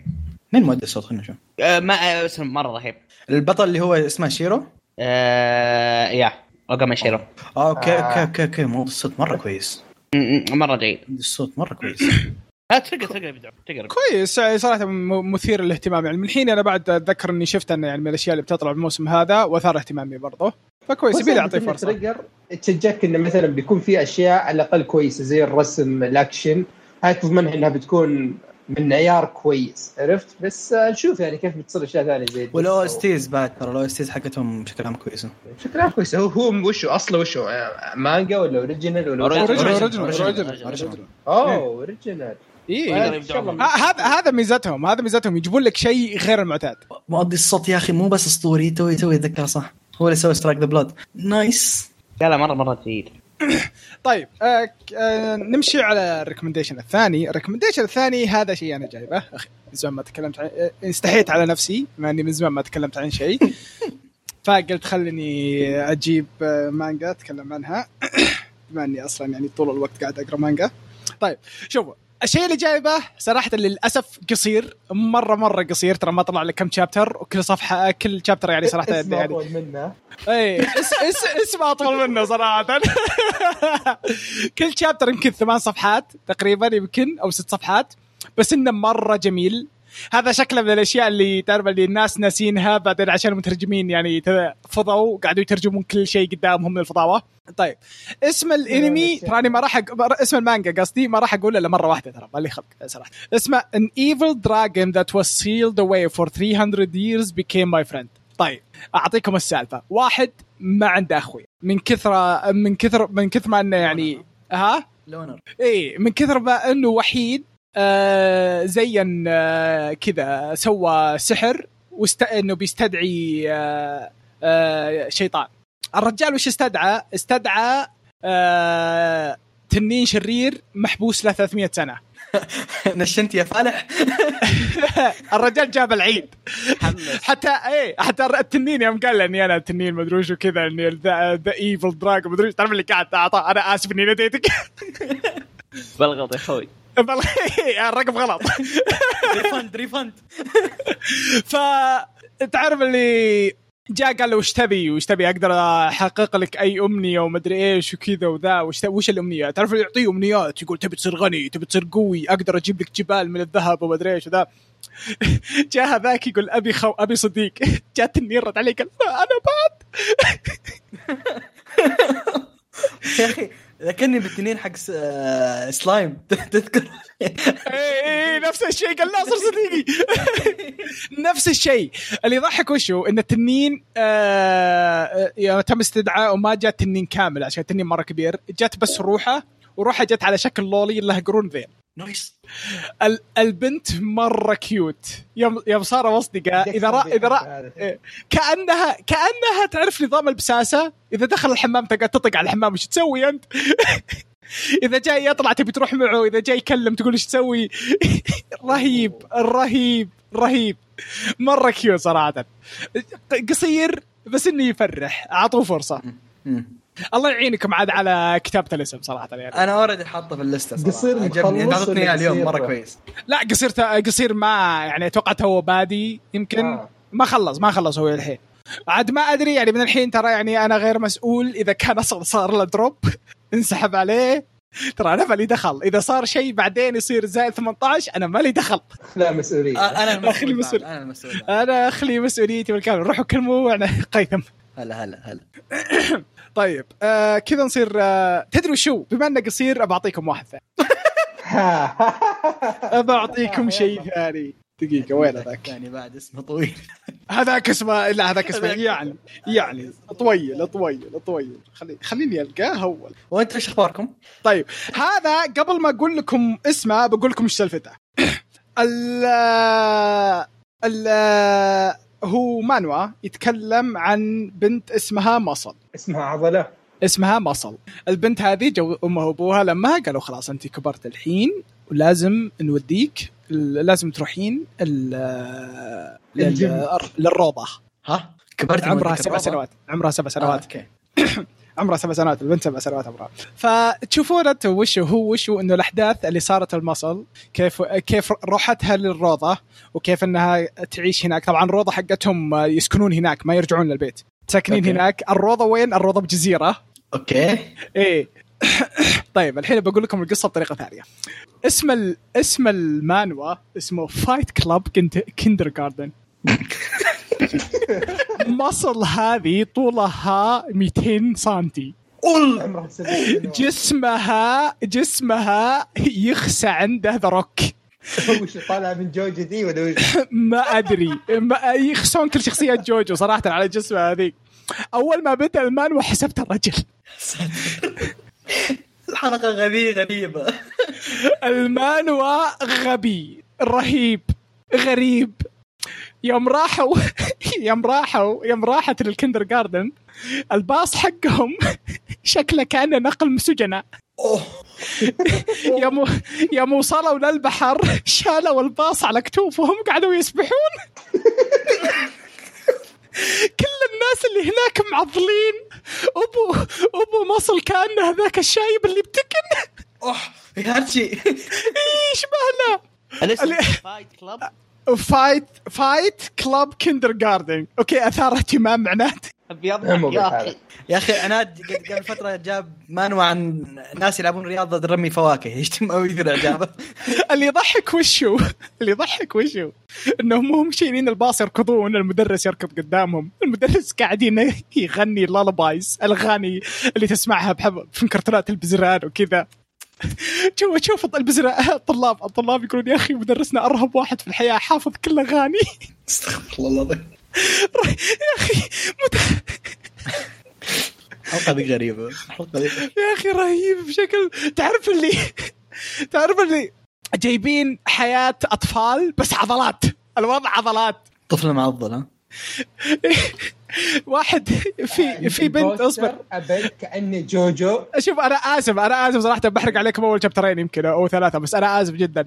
مين مؤدي الصوت خلينا نشوف. آه، ما آه، اسم مرة رهيب. البطل اللي هو اسمه شيرو؟ آه، يا اوغامي شيرو. أوكي. أوكي أوكي أوكي مو الصوت مرة كويس. م- م- مرة جيد. الصوت مرة كويس. [coughs] لا تقدر تقدر تقدر كويس صراحة مثير للاهتمام. يعني من الحين أنا بعد أتذكر إني شفت انه يعني من الأشياء اللي بتطلع الموسم هذا وأثار اهتمامي برضه فكويس يبي أعطيه فرصة. Trigger تشجعك انه مثلا بيكون في أشياء على الأقل كويسة زي الرسم الأكشن. هاي تضمنها إنها بتكون من عيار كويس. عرفت؟ بس نشوف يعني كيف بتصير أشياء ثانية زي ال OST تيز بعد ترى ال OSTs حقتهم بشكل عام كويسة. شكلها كويسة. هو هو وشو؟ أصله وشو؟ مانجا ولا original ولا original. original أوه original يبدعون. هذا هذا ميزتهم. هذا ميزتهم. يجيبون لك شيء غير المعتاد. مؤدي الصوت يا أخي مو بس أسطوري توي توي أتذكر صح. هو اللي سوى Strike the Blood nice لا لا مرة مرة جيد. [coughs] طيب آه ك- آه نمشي على ال recommendation الثاني. ال recommendation الثاني هذا شيء أنا جايبه. أخي من زمان ما تكلمت عن آه، استحيت على نفسي بما إني من زمان ما تكلمت عن شيء. [laughs] فقلت خليني أجيب آه، مانجا أتكلم عنها. [coughs] بما إني أصلا يعني طول الوقت قاعد أقرأ مانجا. طيب شوفوا الشيء اللي جايبه صراحة للأسف قصير مرة مرة قصير ترى ما طلع لك كم chapter وكل صفحة كل chapter يعني صراحة اسمه يعني. أطول منه. اي اس اس اسم أطول منه صراحة. [laughs] كل chapter يمكن ثمان صفحات تقريبا يمكن أو ست صفحات بس إنه مرة جميل. هذا شكله من الأشياء اللي تعرف اللي الناس ناسينها بعدين عشان المترجمين يعني فضوا قاعدوا يترجمون كل شيء قدامهم من الفضاوة. طيب اسم الانمي تراني ما راح أق... اسم المانجا قصدي ما راح أقول إلا مرة واحدة ترى مالي خلق صراحة. اسمه an evil dragon that was sealed away for 300 years became my friend. طيب أعطيكم السالفة. واحد ما عنده أخوي. من كثر من كثر من كثر ما إنه يعني ها؟ لونر إيه من كثر ما إنه وحيد آه زين آه كذا سوى سحر واست إنه بيستدعي آه آه شيطان. الرجال وش استدعى؟ استدعى آه تنين شرير محبوس له 300 سنة. [laughs] نشنت يا فالح. [laughs] الرجال جاب العيد. حتى إيه حتى التنين يوم قال إني أنا تنين مدري وش وكذا إني ذا evil dragon مدري تعرف اللي قاعد اعطى أنا آسف إني ناديتك بالغلط يا أخوي بل- [laughs] الرقم غلط. [laughs] refund refund. [laughs] ف تعرف اللي جاء قال له وش تبي؟ وش تبي؟ أقدر أحقق لك أي أمنية ومدري إيش وكذا وذا. وش وش الأمنية؟ تعرف اللي يعطيه أمنيات يقول تبي تصير غني تبي تصير قوي أقدر أجيب لك جبال من الذهب ومدري إيش وذا. جاء هذاك يقول أبي خوي أبي صديق. جاء التنين رد عليه قال أنا بعد. يا أخي ذكرني بالتنين حق آه، سلايم. [laughs] تذكر؟ اي اي نفس الشيء قال ناصر صديقي. [laughs] نفس الشيء. اللي يضحك وشو إن التنين آه آه، تم استدعاء وما جاء تنين كامل عشان التنين مرة كبير. جات بس روحه وروحه جت على شكل loli لها قرون ذيل nice ال- البنت مرة cute يوم يوم صاروا اصدقاء إذا را إذا را إيه. كانها كأنها تعرف نظام البساسة. إذا دخل الحمام تقعد تطق على الحمام وش تسوي أنت؟ [laughs] إذا جاي يطلع تبي تروح معه إذا جاي يكلم تقول إيش تسوي؟ [laughs] رهيب رهيب رهيب. مرة cute صراحة. قصير بس إنه يفرح. أعطوه فرصة. الله يعينكم عاد على كتابة الاسم صراحة يعني. أنا already حاطه في اللسته صراحة. قصير عجبني. اعطتني اليوم؟ مرة كويس. لا قصير قصير ما يعني أتوقع تو بادي يمكن آه. ما خلص ما خلص هو الحين. عاد ما أدري يعني من الحين ترى يعني أنا غير مسؤول إذا كان أصلا صار له drop [laughs] انسحب عليه. ترى أنا مالي دخل. إذا صار شيء بعدين يصير زائد 18 أنا مالي دخل. لا مسؤولية. آه، أنا المسؤول مسؤول. أنا المسؤول. أنا أخلي مسؤوليتي بالكامل. روحوا كلموا أنا [laughs] قيثم. هلا هلا هلا. [coughs] طيب آه كذا نصير آه تدري شو بما انه قصير بعطيكم واحد ثاني. [laughs] بعطيكم شيء ثاني. دقيقة وين هذاك؟ يعني بعد اسمه طويل. [laughs] هذاك اسمه لا هذاك اسمه يعني يعني طويل طويل طويل. خلي خليني ألقاه اول وأنت إيش أخباركم؟ طيب هذا قبل ما أقول لكم اسمه بقول لكم إيش سالفته. [coughs] ال ال هو مانوا يتكلم عن بنت اسمها مصل. اسمها عضلة. اسمها مصل. البنت هذه جو امها وأبوها لما قالوا خلاص أنت كبرت الحين ولازم نوديك لازم تروحين. للروضة. ها؟ كبرت عمرها سبع؟ سنوات. عمرها سبع آه، سنوات أوكي. [coughs] عمرها سبع سنوات البنت سبع سنوات عمرها فتشوفون أنتم وش هو وش هو انه الأحداث اللي صارت المصل كيف كيف روحتها للروضة وكيف إنها تعيش هناك. طبعا الروضة حقتهم يسكنون هناك ما يرجعون للبيت. ساكنين. هناك الروضة وين؟ الروضة بجزيرة. أوكي. [laughs] إيه. [coughs] طيب الحين بقول لكم القصة بطريقة ثانية. اسم ال... اسم المانوا اسمه Fight Club Kindergarten [laughs] مصل هذه طولها 200 سنتي. قول عمرها سبع سنوات جسمها جسمها يخسى عنده The Rock. وش طالع من جوجو دي ولا؟ [laughs] ما أدري. ما يخسون كل شخصيات جوجو صراحة على جسمها هذيك أول ما بدا المانوا حسبت الرجل. الحلقة غبية غريبة. المانوا غبي رهيب. غريب. يوم راحوا [laughs] يوم راحوا يوم راحت للكندر جاردن الباص حقهم [laughs] شكله كأنه نقل مسجنة. أوه. [laughs] يوم يوم وصلوا للبحر شالوا الباص على كتوفهم قعدوا يسبحون. كل الناس اللي هناك معضلين. ابو أبو مصل كأنه هذاك الشايب اللي ب Tekken. أوه. يا هرشي الاسم اللي- Fight Club Fight Fight Club Kindergarten أوكي أثار اهتمام معنات أبيض. يا. أخي. يا أخي عناد قبل فترة جاب مانوا عن ناس يلعبون رياضة رمي فواكه. يشتم أو يثير اعجابه اللي يضحك وشو؟ اللي يضحك وشو؟ إنهم هم شايلين الباص يركضون المدرس يركض قدامهم. المدرس قاعدين يغني لالبايز الأغاني اللي تسمعها بحب في كرتونات البزران وكذا. شوف شوف الطلاب [laughs] الطلاب يقولون يا أخي مدرسنا أرهب واحد في الحياة حافظ كل أغاني. [laughs] استغفر الله العظيم. يا أخي مت... الحلقة ذي غريبة. الحلقة ذي يا أخي رهيب بشكل. تعرف اللي تعرف اللي جايبين حياة أطفال بس عضلات. الوضع عضلات. طفل معضل ها [laughs] واحد في في بنت أصبر. ابد كأني جوجو. شوف أنا آسف أنا آسف صراحة بحرق عليكم أول شابترين يمكن أو ثلاثة بس أنا آسف جدا.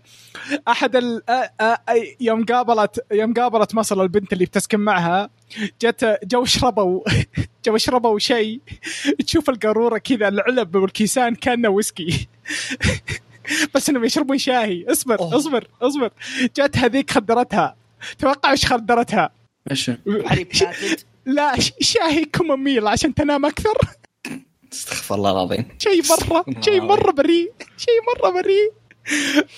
أحد ال... أ... أ- يوم قابلت يوم قابلت مصر البنت اللي بتسكن معها جت جو شربوا [laughs] جو شربوا شيء. تشوف القارورة كذا العلب والكيسان كأنه ويسكي. [laughs] بس إنهم يشربون شاهي. اصبر. اصبر اصبر. جت هذيك خدرتها. توقع إيش خدرتها؟ إيش؟ حليب [laughs] لا ش- شاهي chamomile عشان تنام أكثر. استغفر الله العظيم. شيء مرة شيء مرة بريء شيء مرة بريء.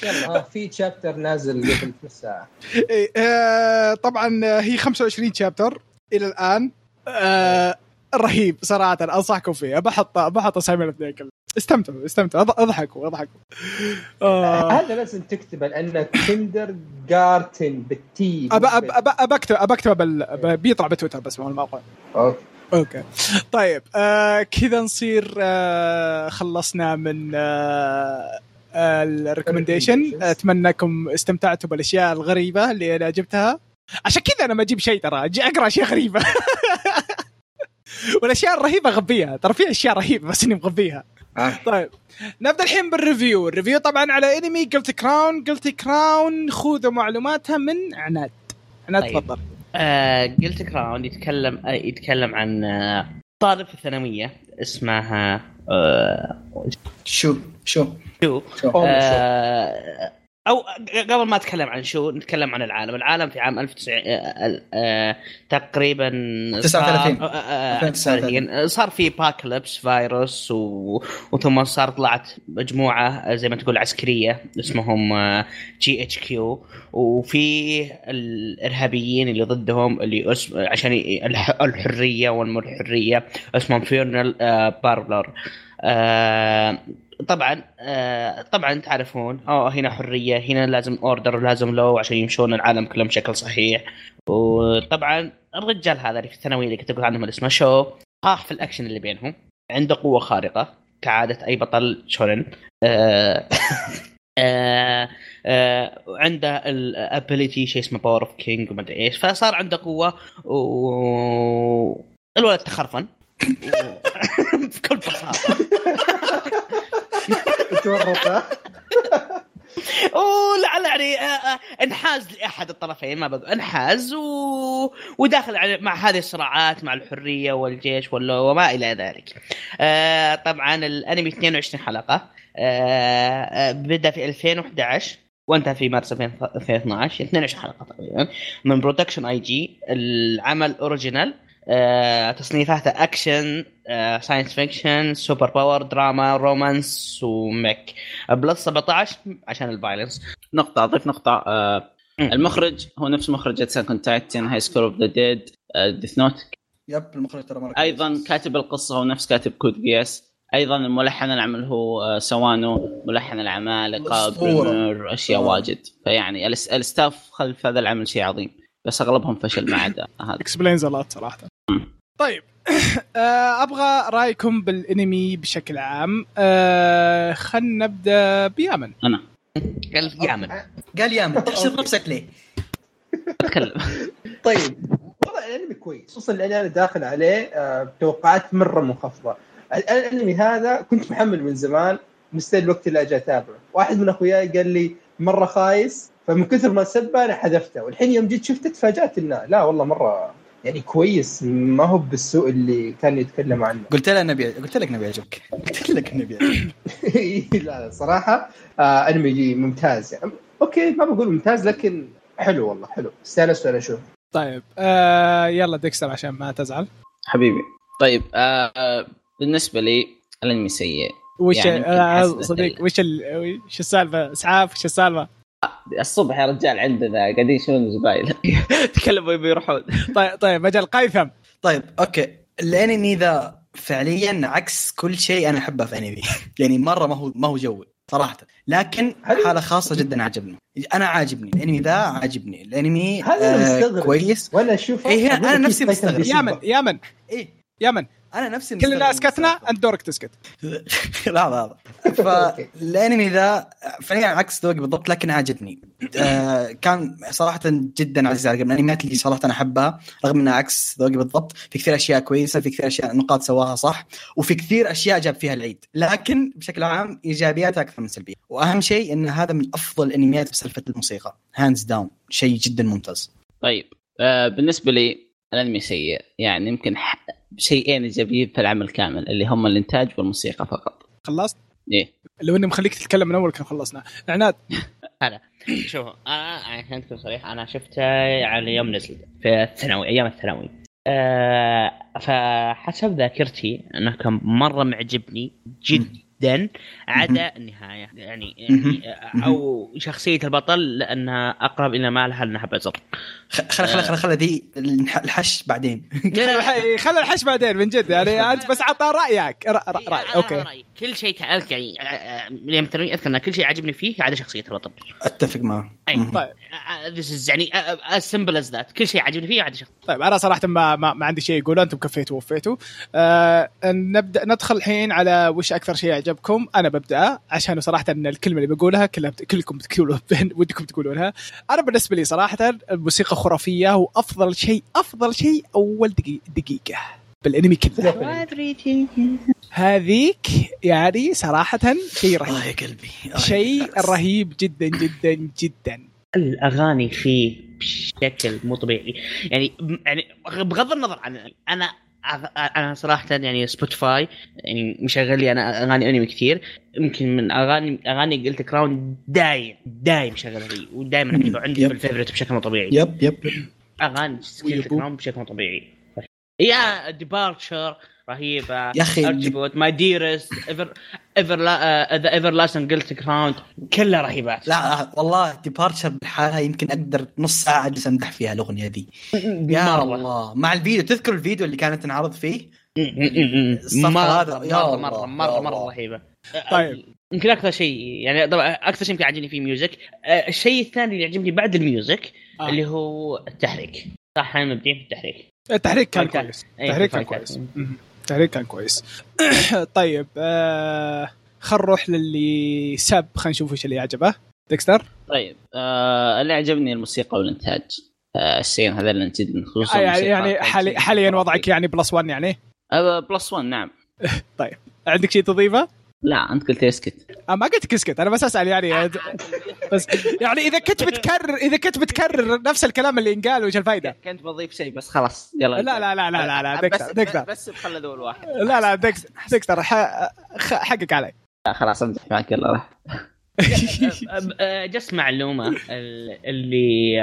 يلا في chapter نازل قبل نص ساعه إيه، آه، طبعا هي 25 chapter إلى الآن. آه، رهيب صراحة أنصحكم فيه. بحط بحط أسامي الاثنين كلهم. استمتعوا استمتعوا. أض- أضحكوا أضحكوا. آه، هذا لازم تكتبه لأنه kindergarten بال T. أب أب أب أب أكتب أب أكتب بال... بيطلع بتويتر بس مو الموقع أوكي. أوكي. طيب آه كذا نصير آه خلصنا من آه ال recommendation. اتمنى انكم استمتعتوا بالأشياء الغريبة اللي أنا جبتها. عشان كذا أنا ما أجيب شيء ترى أجي أقرأ أشياء غريبة. [laughs] والأشياء الرهيبة اغبيها ترى في أشياء رهيبة بس إني مغبيها. آه. طيب. نبدأ الحين بال review. ال review طبعا على انمي Guilty Crown Guilty Crown خذوا معلوماتها من عناد. عناد طيب. تفضل. آه Guilty Crown يتكلم آه يتكلم عن آه طالب في الثانوية اسمها آه شو شو؟ شو؟ أوه، آه أو قبل ما أتكلم عن شو نتكلم عن العالم، العالم في عام 1900 تقريبا 39. صار, آه، آه، 2039. آه، صار في Apocalypse virus و... وثم صار طلعت مجموعة آه، زي ما تقول عسكرية اسمهم GHQ وفي الإرهابيين اللي ضدهم اللي اسم عشان. الحريه والمو الحرية اسمهم Funeral Parlor آه، طبعا آه، طبعا تعرفون آه هنا حرية هنا لازم order ولازم لو عشان يمشون العالم كله بشكل صحيح. وطبعا الرجال هذا اللي في الثانوية اللي كنت أقول عنهم اسمه شو؟ طاح في الأكشن اللي بينهم عنده قوة خارقة كعادة أي بطل shonen. آه، [laughs] آه، آه، عنده ال ability شيء اسمه Power of King وما أدري إيش. فصار عنده قوة و الولد تخرفن. [laughs] [laughs] بكل بساطة. تورط؟ [laughs] ولعل يعني آه، آه، انحاز لأحد الطرفين ما بقول انحاز و... وداخل مع هذه الصراعات مع الحرية والجيش وال- وما إلى ذلك. آه طبعا الأنمي 22 حلقة بدا في 2011 وانتهى في مارس 2012 22 حلقة تقريبا من Production I.G العمل original آه تصنيفاته action science fiction super power drama romance و mecha. plus 17 عشان ال violence نقطة أضيف نقطة. آه. المخرج هو نفس مخرج on Titan High School of the Dead Death Note yep المخرج ترى مرة أيضا كاتب القصة هو نفس كاتب Code Geass أيضا الملحن العمل هو آه، Sawano. ملحن العمالقه. Promare أشياء آه. واجد. فيعني ال staff خلف هذا العمل شيء عظيم. بس أغلبهم فشل ما عدا هذا. explains a lot صراحة. طيب. [coughs] آه، أبغى رأيكم بالأنمي بشكل عام. آه، خلنا نبدأ بيامن. قال يامن قال يا من تحشر نفسك ليه؟ أتكلم. [laughs] طيب. والله الأنمي كويس خصوصا لأني أنا داخل عليه آه، بتوقعات مرة منخفضة. ال- الأنمي هذا كنت محمل من زمان مستني الوقت اللي أجي أتابعه. واحد من أخوياي قال لي مرة خايس فمن كثر ما سبه أنا حذفته. والحين يوم جيت شفته تفاجأت إنه لا والله مرة يعني كويس. ما هو بالسوء اللي كان يتكلم عنه. قلت له نبي قلت لك نبي يعجبك قلت لك نبي يعجبك [laughs] لا صراحة آه أنمي ممتاز. يعني أوكي ما بقول ممتاز لكن حلو والله حلو. استانست وأنا أشوف. طيب آه، يلا ديكستر عشان ما تزعل. حبيبي. طيب آه آه، بالنسبة لي الأنمي سيء. وش يعني آه، صديق وش ال... وش السالفة؟ إسعاف وش السالفة؟ الصبح يا رجال عندنا قاعدين يشيلون زباين [laughs] تكلموا يبي يروحون. طيب طيب أجل قيثم طيب أوكي. الانمي ذا فعليا عكس كل شيء أنا أحبه في أنمي. [laughs] يعني مرة ما هو ما هو جوي صراحة. لكن حالة خاصة جدا عجبني. أنا عاجبني. الأنمي ذا عاجبني. الأنمي هذا آه مستغرب. كويس. وأنا أشوفه؟ إيه، أكيد نفسي مستغرب. بيسبه. يامن يامن. إيه. يامن. أنا نفسي كل الناس مستغرب كتنا السالفة. أنت دورك تسكت. [laughs] لحظه لحظه فالأنمي ذا فعليا عكس ذوقي بالضبط لكن عجبني آه كان صراحة جدا عزيز على قلبي. من الأنميات اللي صراحة أنا أحبها رغم إنها عكس ذوقي بالضبط. في كثير أشياء كويسة في كثير أشياء نقاط سواها صح وفي كثير أشياء جاب فيها العيد. لكن بشكل عام إيجابياتها أكثر من سلبية. وأهم شيء إن هذا من أفضل الأنميات في سالفه الموسيقى. hands down شيء جدا ممتاز. طيب. آه بالنسبة لي الأنمي سيء. يعني يمكن ح- شيئين إيجابيين في العمل كامل اللي هم الإنتاج والموسيقى فقط. خلصت؟ إيه. لو إني مخليك تتكلم من أول كان خلصنا. عناد. [laughs] شوف أنا عشان تكون صريح أنا شفته على يوم نزل في الثانوي أيام الثانوي. أه فحسب ذاكرتي أنه كان مرة معجبني جدا. عدا النهاية. يعني, يعني أو شخصية البطل لأنها أقرب إلى ما لها انها بزر. خ- خل خل خل خل ذي الح- الحش بعدين. خلي الحش بعدين من جد. يعني أنت بس عطى رأيك. رأ- رأ- رأي. أنا أوكي. كل شيء يعني آه، آه، الثانوي أذكر إن كل شيء عجبني فيه عدا شخصية البطل. أتفق معه. طيب. this is يعني as simple as that. كل شيء عجبني فيه عدا شخصية. طيب أنا صراحة ما ما, ما عندي شيء اقوله أنتم كفيتوا ووفيتوا. آه نبدأ ندخل الحين على وش أكثر شيء عجبكم أنا ببدأ عشان صراحة إن الكلمة اللي بقولها كلها بت... كلكم بتقولوا [laughs] ودكم تقولونها. أنا بالنسبة لي صراحة الموسيقى خرافية وأفضل شيء أفضل شيء أول دقيقه, دقيقة بالأنمي كله [laughs] هذيك يعني صراحة شيء رهيب. الله يا قلبي. شيء. رهيب جدا جدا جدا. الأغاني فيه بشكل مو طبيعي. يعني يعني بغض النظر عن أنا أنا صراحة يعني سبوتيفاي يعني مشغل لي أنا أغاني أنمي كثير. يمكن من اغاني أغاني Guilty Crown دايم دايم شغلها لي ودائما اكتبها [clears throat] عندي. في ال favorite بشكل مو طبيعي. yep yep. أغاني Guilty. Crown بشكل مو طبيعي. يا Departures رهيبة. يا أخي، Euterpe My Dearest ever ever The Everlasting Guilty Crown كلها رهيبات. لا والله Departures بحالها يمكن أقدر نص ساعة أجلس أمدح فيها الأغنية ذي يا. الله. مع الفيديو. تذكر الفيديو اللي كانت تنعرض فيه؟ مرة الصف هذا، يا مرة الله، مرة يا مرة مرة الله. رهيبة. طيب. يمكن أكثر شيء يعني طبعا أكثر شيء يمكن عاجبني في music آه، الشيء الثاني اللي يعجبني بعد ال music آه. اللي هو التحريك. صح إحنا مبدعين في التحريك. التحريك كان. كويس. أي، التحريك كان. كويس. مهم. التحريك كان كويس. [coughs] طيب آه خل نروح للي سب خلينا نشوف إيش اللي عجبه ديكستر؟ طيب آه اللي عجبني الموسيقى والإنتاج. آه هذا اللي جدا خصوصا آه يعني, الموسيقى. يعني كانت حالي جداً حاليا. وضعك يعني plus 1 يعني؟ آه plus 1 نعم. [laughs] عندك شيء تضيفه؟ لا أنت قلت اسكت. آه ما قلت لك اسكت أنا بس أسأل يعني بس يعني إذا كنت [laughs] بتكرر إذا كنت بتكرر نفس الكلام اللي ينقال وش الفائده؟ كنت بضيف شيء بس خلاص يلا. لا لا لا لا لا لا ديكستر بس بخلد اول واحد. لا لا خ- حقك علي. لا خلاص أمزح معك يلا آه، [laughs] معلومة ال- اللي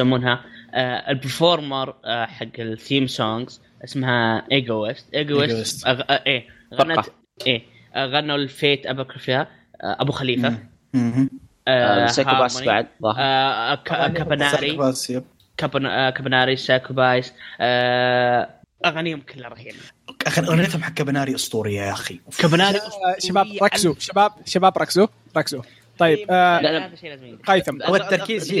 يسمونها آه، ال performer آه، حق ال theme songs اسمها Egoist Egoist. إيه غنت. إيه. آه، غنوا ال Fate Apocrypha آه، أبو خليفة. آه،. بعد. آه، ك- أغاني Kabaneri. آه، Kabaneri Psycho-Pass آه، أغانيهم كلها رهيبه أخي اغنيتهم حق Kabaneri اسطوريه يا أخي. كابناري آه، شباب ركزوا. شباب شباب ركزوا. ركزوا. طيب آه لا، لا. ينقال. قيثم هو التركيز.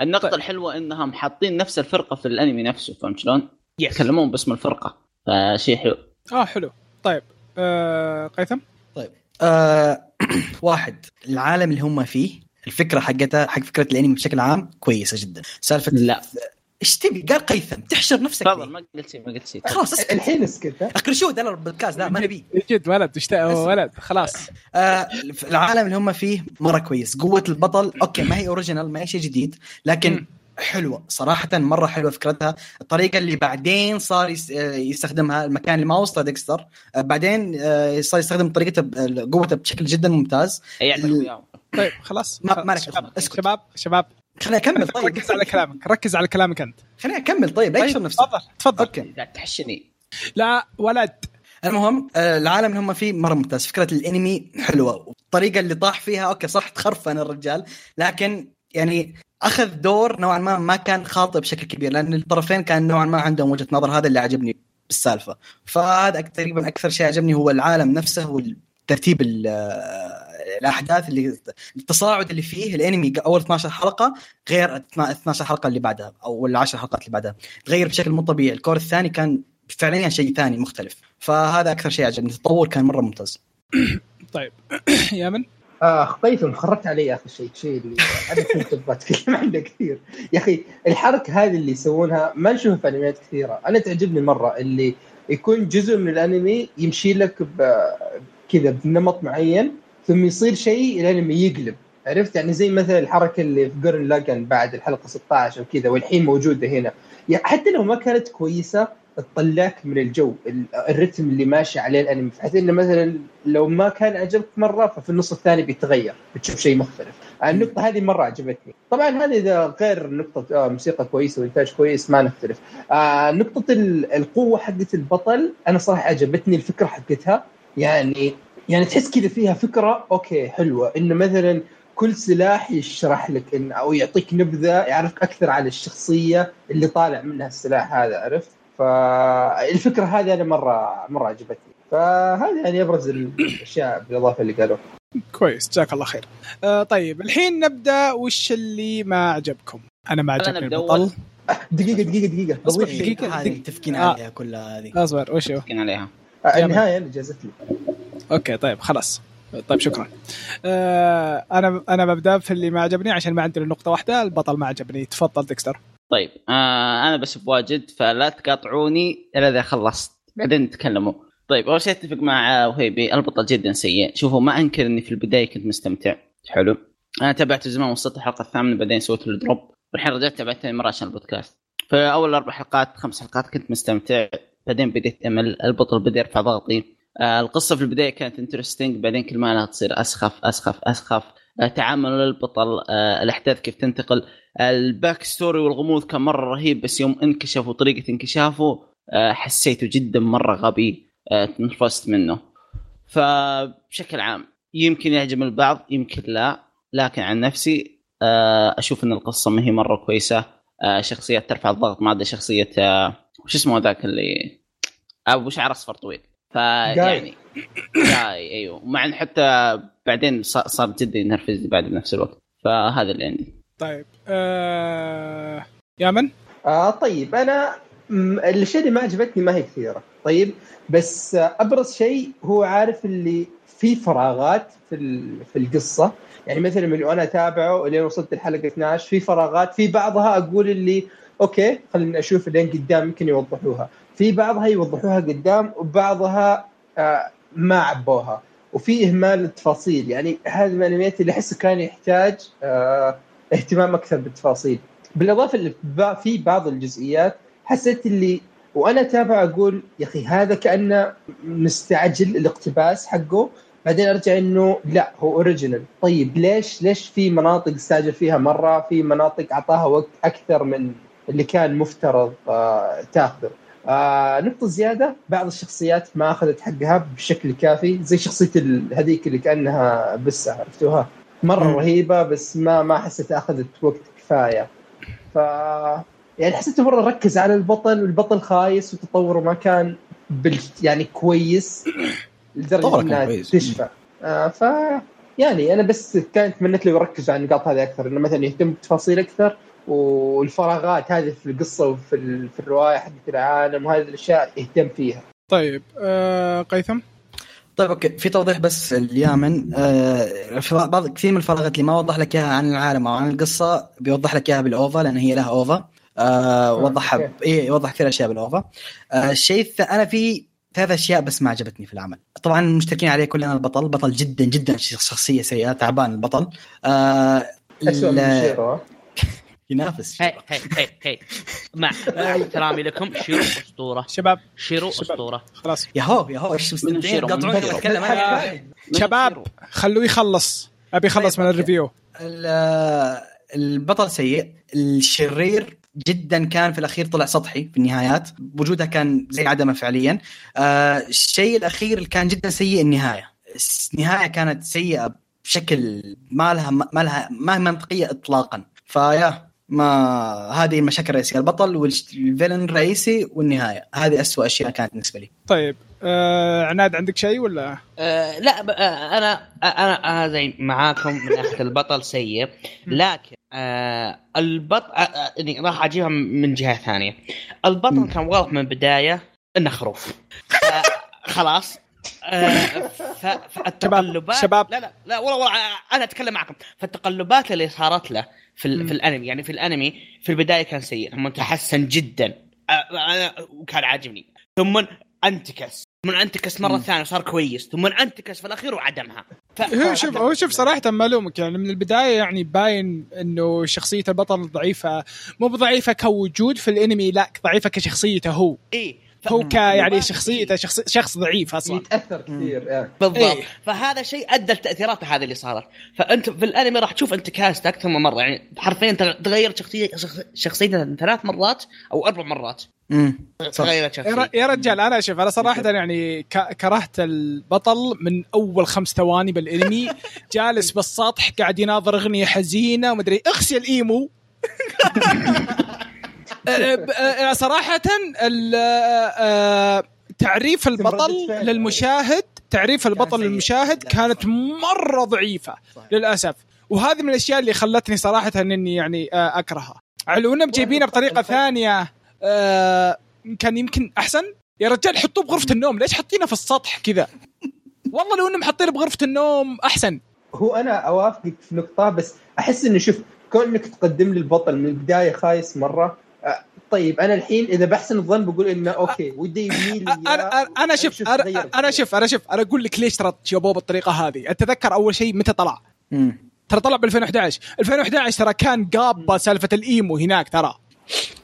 النقطة طيب. الحلوة إنهم حاطين نفس الفرقة في الأنمي نفسه فهمت شلون؟ يس يتكلمون باسم الفرقة فشيء حلو. آه حلو. طيب آه قيثم؟ آه [clears throat] واحد العالم اللي هم فيه الفكرة حقتها حق فكرة الأنمي بشكل عام كويسة جدا سالفة لا. إيش تبي قال قيثم تحشر نفسك تفضل. ما قلت شيء ما قلت شيء خلاص اسكت الحين اسكت ها؟ اكرشود أنا بالبودكاست لا ما نبي [laughs] جد ولد. ولد خلاص آه العالم اللي هم فيه مرة كويس قوة البطل okay ما هي original ما هي شيء جديد لكن. حلوة صراحة مرة حلوة فكرتها. الطريقة اللي بعدين صار يس- يستخدمها المكان اللي ما وصله ديكستر آه، بعدين آه، صار يستخدم طريقته قوته بشكل جدا ممتاز. إياه. طيب خلاص. ما- ما لك شباب. أسكت. شباب شباب. خليني أكمل. طيب ركز على كلامك. ركز على كلامك أنت. خليني أكمل. طيب لا طيب يكسر نفسه تفضل تفضل. okay. لا تحشني. لا ولد. المهم آه، العالم اللي هم فيه مرة ممتاز. فكرة الأنمي حلوة. والطريقة اللي طاح فيها okay صح تخرفن الرجال لكن يعني أخذ دور نوعا ما ما كان خاطئ بشكل كبير لأن الطرفين كان نوعا ما عندهم وجهة نظر. هذا اللي عجبني بالسالفة. فهذا تقريبا أكثر شيء عجبني هو العالم نفسه والترتيب ال- الأحداث اللي التصاعد اللي فيه. الأنمي أول 12 حلقة غير 12 حلقة اللي بعدها أو العشر حلقات اللي بعدها. تغير بشكل مو طبيعي. الكور الثاني كان فعليا شيء ثاني مختلف. فهذا أكثر شيء عجبني. التطور كان مرة ممتاز. [coughs] طيب. [coughs] يا من اخ قيثم خربت علي أخي شيء شيء اللي أنا كنت [laughs] أبغى أتكلم عنه كثير. يا أخي الحركة هذه اللي يسوونها ما نشوفها في انميات كثيرة. أنا تعجبني مرة اللي يكون جزء من الأنمي يمشي لك كذا بنمط معين ثم يصير شيء الأنمي يقلب. عرفت؟ يعني زي مثلا الحركة اللي في جورن لاجن بعد الحلقة 16 وكذا والحين موجودة هنا. يعني حتى لو ما كانت كويسة تطلعك من الجو ال- الرتم اللي ماشي عليه الأنمي. بحيث إنه مثلا لو ما كان عجبك مرة ففي النص الثاني بيتغير بتشوف شيء مختلف. النقطة هذه مرة عجبتني. طبعا هذه إذا غير نقطة آه موسيقى كويسه وانتاج كويس ما نختلف. آه نقطة ال- القوة حقت البطل أنا صراحة عجبتني الفكرة حقتها. يعني يعني تحس كذا فيها فكرة أوكي حلوة. إنه مثلا كل سلاح يشرح لك إن أو يعطيك نبذة يعرفك أكثر عن الشخصية اللي طالع منها السلاح هذا عرفت؟ فالفكرة هذه أنا مره مرة عجبتني. فهذه يعني أبرز الأشياء بالإضافة اللي قالوها. كويس جزاك الله خير. آه طيب الحين نبدأ وش اللي ما عجبكم؟ أنا ما عجبني البطل. دقيقة دقيقة دقيقة. شيء. دقيقة. هذه متفقين آه. عليها كلها هذه. أصبر وش هو؟ مسكين عليها. آه، النهاية اللي جازت لي okay طيب خلاص. طيب شكرا. آه أنا أنا ببدا في اللي ما عجبني عشان ما عندنا نقطة واحدة البطل ما عجبني. تفضل ديكستر. طيب آه أنا بس بواجد فلا تقاطعوني إلا إذا خلصت. بعدين نتكلموا طيب أول شيء أتفق مع وهيبي البطل جدا سيء. شوفوا ما أنكر إني في البداية كنت مستمتع. حلو. أنا تابعت زمان وصلت الحلقة الثامنة بعدين سويت له drop والحين رجعت تابعت ثاني مرة عشان البودكاست. فاول أربع حلقات خمس حلقات كنت مستمتع. بعدين بديت أمل. البطل بدأ يرفع ضغطي. آه القصة في البداية كانت interesting بعدين كل ما لها تصير أسخف أسخف أسخف. تعامل البطل آه الأحداث كيف تنتقل. ال backstory والغموض كان مرة رهيب بس يوم انكشف وطريقه انكشافه آه حسيته جدا مرة غبي آه تنرفزت منه. فبشكل عام يمكن يعجب البعض يمكن لا. لكن عن نفسي أشوف إن القصة ما هي مرة كويسة. شخصيات ترفع الضغط ما عدا شخصية وش اسمه ذاك اللي ابو شعر اصفر طويل فيعني جاي. أيوه. مع إن حتى بعدين صار جدا ينرفزني بعد بنفس الوقت. فهذا اللي عندي طيب آه... يا من؟ آه طيب أنا الأشياء اللي ما عجبتني ما هي كثيرة. طيب بس آه، أبرز شيء هو عارف اللي في فراغات في ال- في القصة. يعني مثلا من وأنا أتابعه لين وصلت الحلقة 12 في فراغات في بعضها أقول اللي أوكي خليني أشوف لين قدام يمكن يوضحوها. في بعضها يوضحوها قدام وبعضها آه ما عبوها. وفي إهمال التفاصيل. يعني هذا الانميات اللي احسه كان يحتاج آه اهتمام أكثر بالتفاصيل. بالإضافة اللي في بعض الجزئيات حسيت اللي وأنا اتابع أقول يا أخي هذا كأنه مستعجل الاقتباس حقه. بعدين أرجع إنه لا هو original طيب ليش ليش في مناطق استعجل فيها مرة في مناطق أعطاها وقت أكثر من اللي كان مفترض آه تاخذه؟ آه نقطة زيادة بعض الشخصيات ما أخذت حقها بشكل كافي زي شخصية هذيك اللي كأنها بسة عرفتوها مرة مم. رهيبة بس ما ما حسيت أخذت وقت كفاية ف يعني حسيته مرة ركز على البطل والبطل خايس وتطوره ما كان بال... يعني كويس لدرجة كان كويس. تشفى آه ف يعني أنا بس كانت تمنيت له يركز على النقاط هذه أكثر إنه مثلا يهتم بتفاصيل أكثر والفراغات هذه في القصة وفي في الرواية حقت العالم وهذه الأشياء يهتم فيها. طيب آه... قيثم؟ طيب أوكي. في توضيح بس اليامن آه في بعض كثير من الفراغات اللي ما وضح لك إياها عن العالم أو عن القصة بيوضح لك إياها بالأوفا لأن هي لها أوفا. آه وضحها okay. ب- إيه يوضح كثير أشياء بال OVA. آه الشيء أنا في ثلاث أشياء بس ما عجبتني في العمل. طبعا مشتركين عليه كلنا البطل البطل جدا جدا شخصية سيئة تعبان البطل. آه اسوء من شيرو؟ ينافس هي هي هي هي مع [laughs] مع احترامي لكم شيرو أسطورة. شباب شيرو. أسطورة. خلاص. يا هو يا هو إيش مستمتعين؟ أتكلم أنا. شباب خلوه يخلص. أبي يخلص طيب، من okay. ال review. ال- البطل سيء. الشرير جدا كان في الأخير طلع سطحي في النهايات. وجودها كان زي عدمه فعليا. آه الشيء الأخير اللي كان جدا سيء النهاية. النهاية كانت سيئة بشكل ما لها ما لها ما هي منطقية اطلاقا. فيا. ما هذه المشاكل الرئيسيه البطل والفيلن الرئيسي والنهاية. هذه أسوأ أشياء كانت بالنسبة لي. طيب آه... عناد عندك شيء ولا؟ آه لا ب- آه أنا أنا أنا زي معاكم من ناحيه البطل سيء. لكن آه البطل آه آه يعني راح أجيبها من جهة ثانية. البطل. كان واضح من البداية إنه خروف. [laughs] آه خلاص. آه فالتقلبات شباب. لا لا لا والله والله أنا أتكلم معكم. فالتقلبات اللي صارت له في. في الأنمي يعني في الأنمي في البداية كان سيء. ثم تحسن جدا. آه، آه، وكان عاجبني. ثم أنتكس. ثم أنتكس مرة. ثانية صار كويس. ثم أنتكس في الأخير وعدمها. ف... هو شوف هو شوف صراحة ما الومك يعني من البداية يعني باين إنه شخصية البطل ضعيفة مو بضعيفة كوجود في الأنمي لا ضعيفة كشخصيته هو. اي ف... هو ك يعني شخصيته شخص شخص ضعيف أصلا. يتأثر كثير آه. بالضبط. إيه. فهذا شيء أدى التاثيرات هذه اللي صارت. فأنت في الأنمي راح تشوف انتكاسته أكثر من مرة. يعني حرفيا تغ- تغيرت شخصيه شخ- شخصيته ثلاث مرات أو أربع مرات. امم. تغيرت يا شخصيته يا رجال أنا شوف أنا صراحة يعني كرهت البطل من أول خمس ثواني بالأنمي. [laughs] جالس بالسطح قاعد يناظر أغنية حزينة ومدري اغسل إيمو. [laughs] أه، أه، أه، تعريف البطل. للمشاهد تعريف البطل. للمشاهد كانت ضعيفة صح. للأسف. وهذه من الأشياء اللي خلتني صراحة إني يعني أكرهها. على إنهم جايبينها بطريقة ثانية كان يمكن أحسن. يا رجال حطوه بغرفة النوم ليش حاطينه في السطح كذا؟ والله لو إنهم حاطينه بغرفة النوم أحسن. هو أنا أوافقك في نقطة بس أحس إنه شوف كونك تقدم لي البطل من البداية خايس مرة طيب أنا الحين إذا بحسن الظن بقول إنه أوكي ودي يميل لي أنا أنا أنا شوف أنا شوف أنا شوف أنا أقول لك ليش ترى جابوه بالطريقة هذه. أتذكر أول شيء متى طلع. ترى طلع ب 2011 2011 ترى كان قابة سالفة ال emo هناك ترى.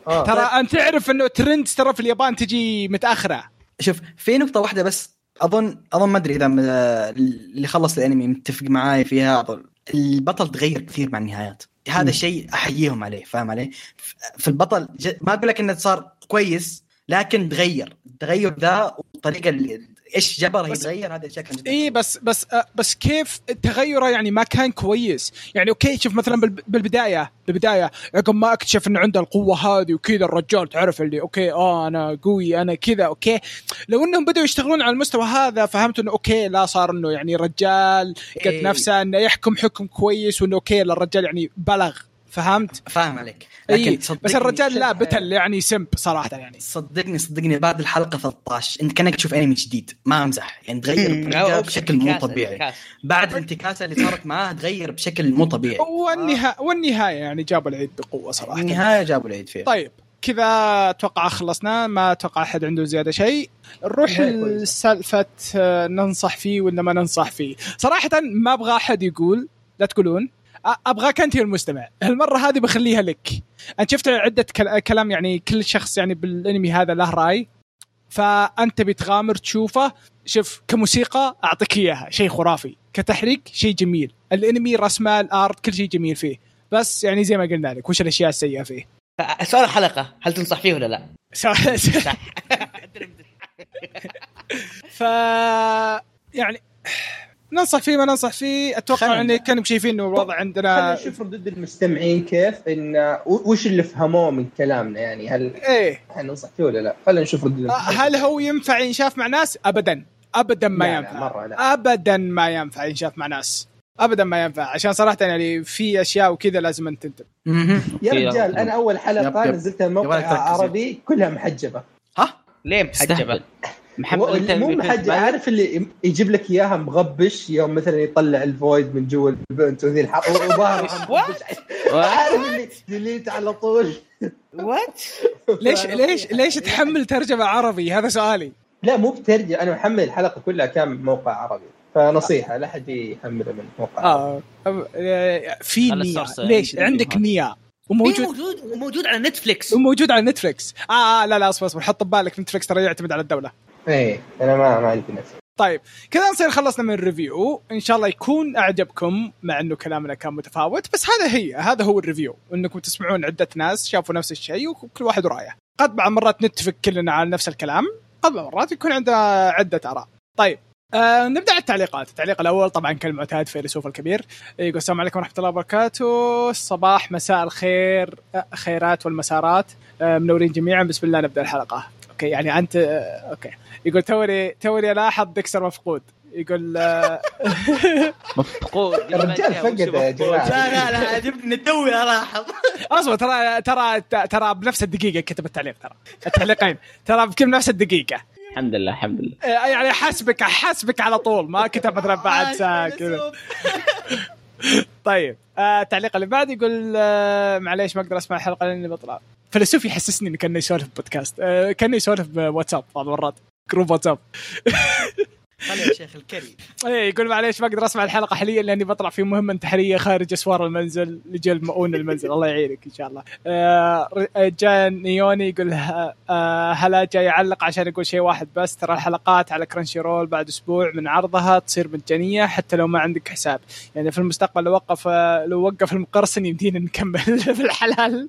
آه. ترى أنت تعرف إنه ترند ترى في اليابان تجي متأخرة. شوف في نقطة واحدة بس اظن أظن ما أدري إذا اللي خلص الأنمي متفق معاي فيها أظن البطل تغير كثير مع النهايات. هذا الشيء أحييهم عليه فاهم علي؟ في البطل. ما أقول لك إنه صار كويس لكن تغير التغير ذا والطريقة اللي إيش جبره يتغير؟ هذا الشيء كان جدا اي بس بس آه، بس كيف تغيره يعني ما كان كويس. يعني okay شوف مثلا بالب- بالبداية بالبداية عقب ما أكتشف إنه عنده القوة هذه وكذا الرجال تعرف اللي okay آه أنا قوي أنا كذا okay. لو إنهم بدأوا يشتغلون على المستوى هذا فهمت إنه okay لا صار إنه يعني رجال قد إيه. نفسه إنه يحكم حكم كويس وإنه okay الرجال يعني بلغ فهمت؟ فاهم عليك. لكن بس صدقني- الرجال لا بتل يعني سمب صراحة يعني. صدقني صدقني بعد الحلقة 13 إنت كأنك تشوف أنمي جديد ما أمزح. يعني تغير بشكل مو طبيعي. بعد الانتكاسة اللي صارت معاه تغير بشكل مو طبيعي. والنهايه والنهايه يعني جابوا العيد بقوة صراحة. النهاية جابوا العيد فيها. طيب كذا أتوقع خلصنا ما أتوقع أحد عنده زيادة شيء. نروح. لسالفة آه، ننصح فيه ولا ما ننصح فيه. صراحة ما أبغى أحد يقول لا تقولون. أبغاك أنت المستمع. المره هذه بخليها لك. أنت شفت عدة كل- كلام يعني كل شخص يعني بالأنمي هذا له رأي. فأنت بتغامر تشوفه. شوف كموسيقى أعطيك إياها. شيء خرافي. كتحريك شيء جميل. الأنمي رسمه الارت كل شيء جميل فيه. بس يعني زي ما قلنا لك وش الأشياء السيئة فيه؟ سؤال الحلقة. هل تنصح فيه ولا لا؟ صح [laughs] [laughs] ف يعني ننصح فيه ما ننصح فيه أتوقع خلنا- ان كانوا شايفين إنه الوضع خلينا عندنا نشوف ردود المستمعين كيف إن وش اللي فهموه من كلامنا يعني هل إيه حننصح فيه ولا لا؟ خلينا نشوف ردود المستمعين هل هو ينفع ينشاف مع ناس؟ ابدا ابدا ما لا، لا، ينفع مرة لا. ابدا ما ينفع ينشاف مع ناس ابدا ما ينفع عشان صراحة يعني في أشياء وكذا لازم أنت تنتبه. يا رجال. أنا أول حلقة. نزلتها موقع. عربي كلها محجبة ها ليه محجبة؟ محمد مو محجبه عارف اللي يجيب لك إياها مغبش يوم مثلا يطلع ال void من جوا البنت وذي الحق وظهرها. [laughs] عارف اللي delete على طول. what؟ [laughs] ليش ليش ليش تحمل ترجمة عربي؟ هذا سؤالي. لا مو بترجم أنا محمل الحلقة كلها كان من موقع عربي. فنصيحة لا أحد يحمله من موقع عربي. آه آه، في Nyaa ليش؟ عندك. Nyaa موجود وموجود موجود موجود على نتفليكس وموجود على نتفلكس آه, آه لا لا أصبر أصبر. حط ببالك نتفلكس ترى يعتمد على الدولة. إيه أنا ما ما عندي نفس. طيب كذا نصير خلصنا من ال review. إن شاء الله يكون أعجبكم مع إنه كلامنا كان متفاوت بس هذا هي هذا هو ال review. إنكم تسمعون عدة ناس شافوا نفس الشيء وكل واحد رايه قد بعض مرات نتفق كلنا على نفس الكلام قد بعض مرات يكون عندنا عدة آراء. طيب آه نبدأ على التعليقات. التعليق الأول طبعا كالمعتاد فيلسوف الكبير. يقول السلام عليكم ورحمة الله وبركاته. صباح مساء الخير آه، خيرات والمسرات. آه منورين جميعا. بسم الله نبدأ الحلقة. okay يعني أنت آه okay. يقول توني توني الاحظ ديكستر مفقود. يقول آه، [laughs] مفقود. [laughs] الرجال فقد يا جماعة؟ لا لا لا عجبني توي الاحظ [laughs] أصبر ترى ترى ترى بنفس الدقيقة كتب التعليق ترى. التعليقين ترى بكل نفس الدقيقة. الحمد لله الحمد لله. آه، يعني حسبك حسبك على طول. ما كتب مثلا بعد ساعة كذا. طيب. آه، التعليق اللي بعد يقول آه، معليش ما أقدر أسمع الحلقة لأني بطلع. فيلسوف يحسسني إنه كأنه يسولف بودكاست. آه، كأنه يسولف بواتساب بعض المرات جروب واتساب خلي يا شيخ الكريم. إيه يقول معليش ما أقدر أسمع الحلقة حاليا لأني بطلع في مهمة انتحارية خارج أسوار المنزل لجل مؤون المنزل. الله يعينك إن شاء الله. آه جاء نيوني يقول آه هلا جاي يعلق عشان يقول شيء واحد بس. ترى الحلقات على كرانشي رول بعد أسبوع من عرضها تصير مجانية حتى لو ما عندك حساب. يعني في المستقبل لو وقف لو وقف المقرصن يمدينا نكمل [laughs] في الحلال.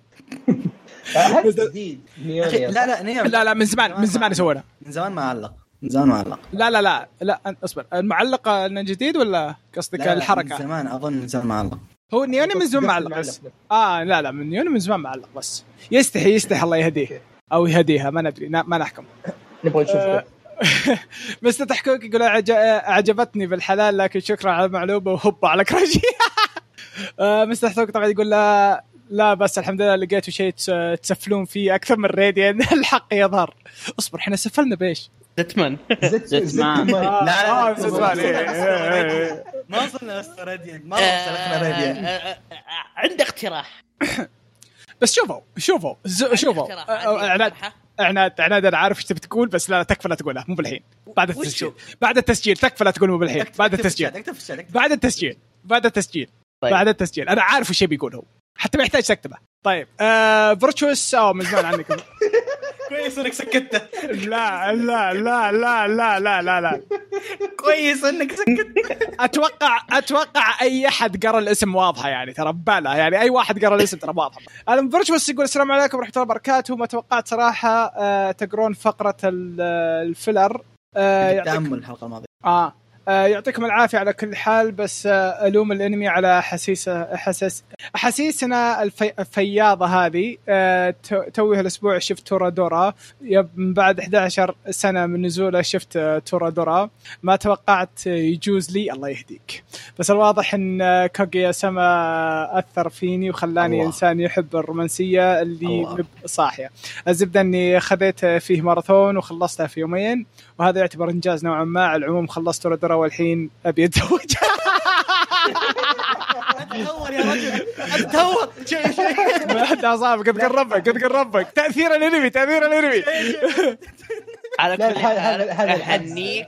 لا لا لا لا من زمان من زمان سوينا. من زمان ما علق. من زمان ما علق لا لا لا لا اصبر. المعلقة انه جديد ولا قصدك الحركه من زمان أظن من زمان ما علق هو نيوني من زمان معلق بس. آه لا لا من نيوني من زمان معلق بس. يستحي يستحي الله يهديه أو يهديها ما ندري ما نحكم. [laughs] نبغى نشوف. [laughs] مستر تحكوك يقول أعجبتني بالحلال لكن شكرا على المعلومة وهوبا على كراجي [laughs] آه، مستر تحكوك طبعا يقول لا لا بس الحمد لله لقيتوا شيء تس- تسفلون فيه أكثر من راديان الحق يظهر. اصبر إحنا سفلنا بإيش؟ زتمان زتمان آه، لا لا آه، زتمان إيه، إيه، إيه. ما وصلنا استراديان ما وصلنا آه، عندي اقتراح. [coughs] بس شوفوا شوفوا شوفوا. عناد عناد عناد أنا عارف إيش تبي تقول بس لا تكفى لا تقولها. مو بالحين. بعد التسجيل. بعد التسجيل. تكفى لا تقول مو بالحين. بعد التسجيل. بعد التسجيل. بعد التسجيل. بعد التسجيل. أنا عارف إيش بيقول هو حتى ما يحتاج تكتبه طيب فيرتشوس أو من زمان عنك [laughs] كويس إنك سكتته لا لا لا لا لا لا لا لا. كويس إنك سكتته أتوقع أتوقع أي أحد قرأ الاسم واضحة يعني ترى ببالة يعني أي واحد قرأ الاسم ترى واضحة. المهم فيرتشوس يقول السلام عليكم ورحمة الله وبركاته. ما توقعت صراحة آه تقرون فقرة ال- ال filler. آه يعطيك تأمل الحلقة الماضية. آه. آه يعطيكم العافية على كل حال بس آه ألوم الأنمي على حسيس- حسس- احاسيسنا الفي... الفياضة هذه. آه تو- توي الأسبوع شفت تورا دورا من بعد 11 سنة من نزوله شفت تورا دورا ما توقعت يجوز لي الله يهديك. بس الواضح إن كوغيا سما أثر فيني وخلاني الله. إنسان يحب الرومانسية اللي الله. صاحية. الزبدة إني خذيت فيه ماراثون وخلصتها في يومين. وهذا يعتبر إنجاز نوعا ما. على العموم خلصت تورا والحين أبي أتزوج. تهور يا رجل. ما حد اصاب قد قربك قد قربك. تأثير الأنمي تأثير الأنمي. على كل حال هذا- هذا الحدس. اهنيك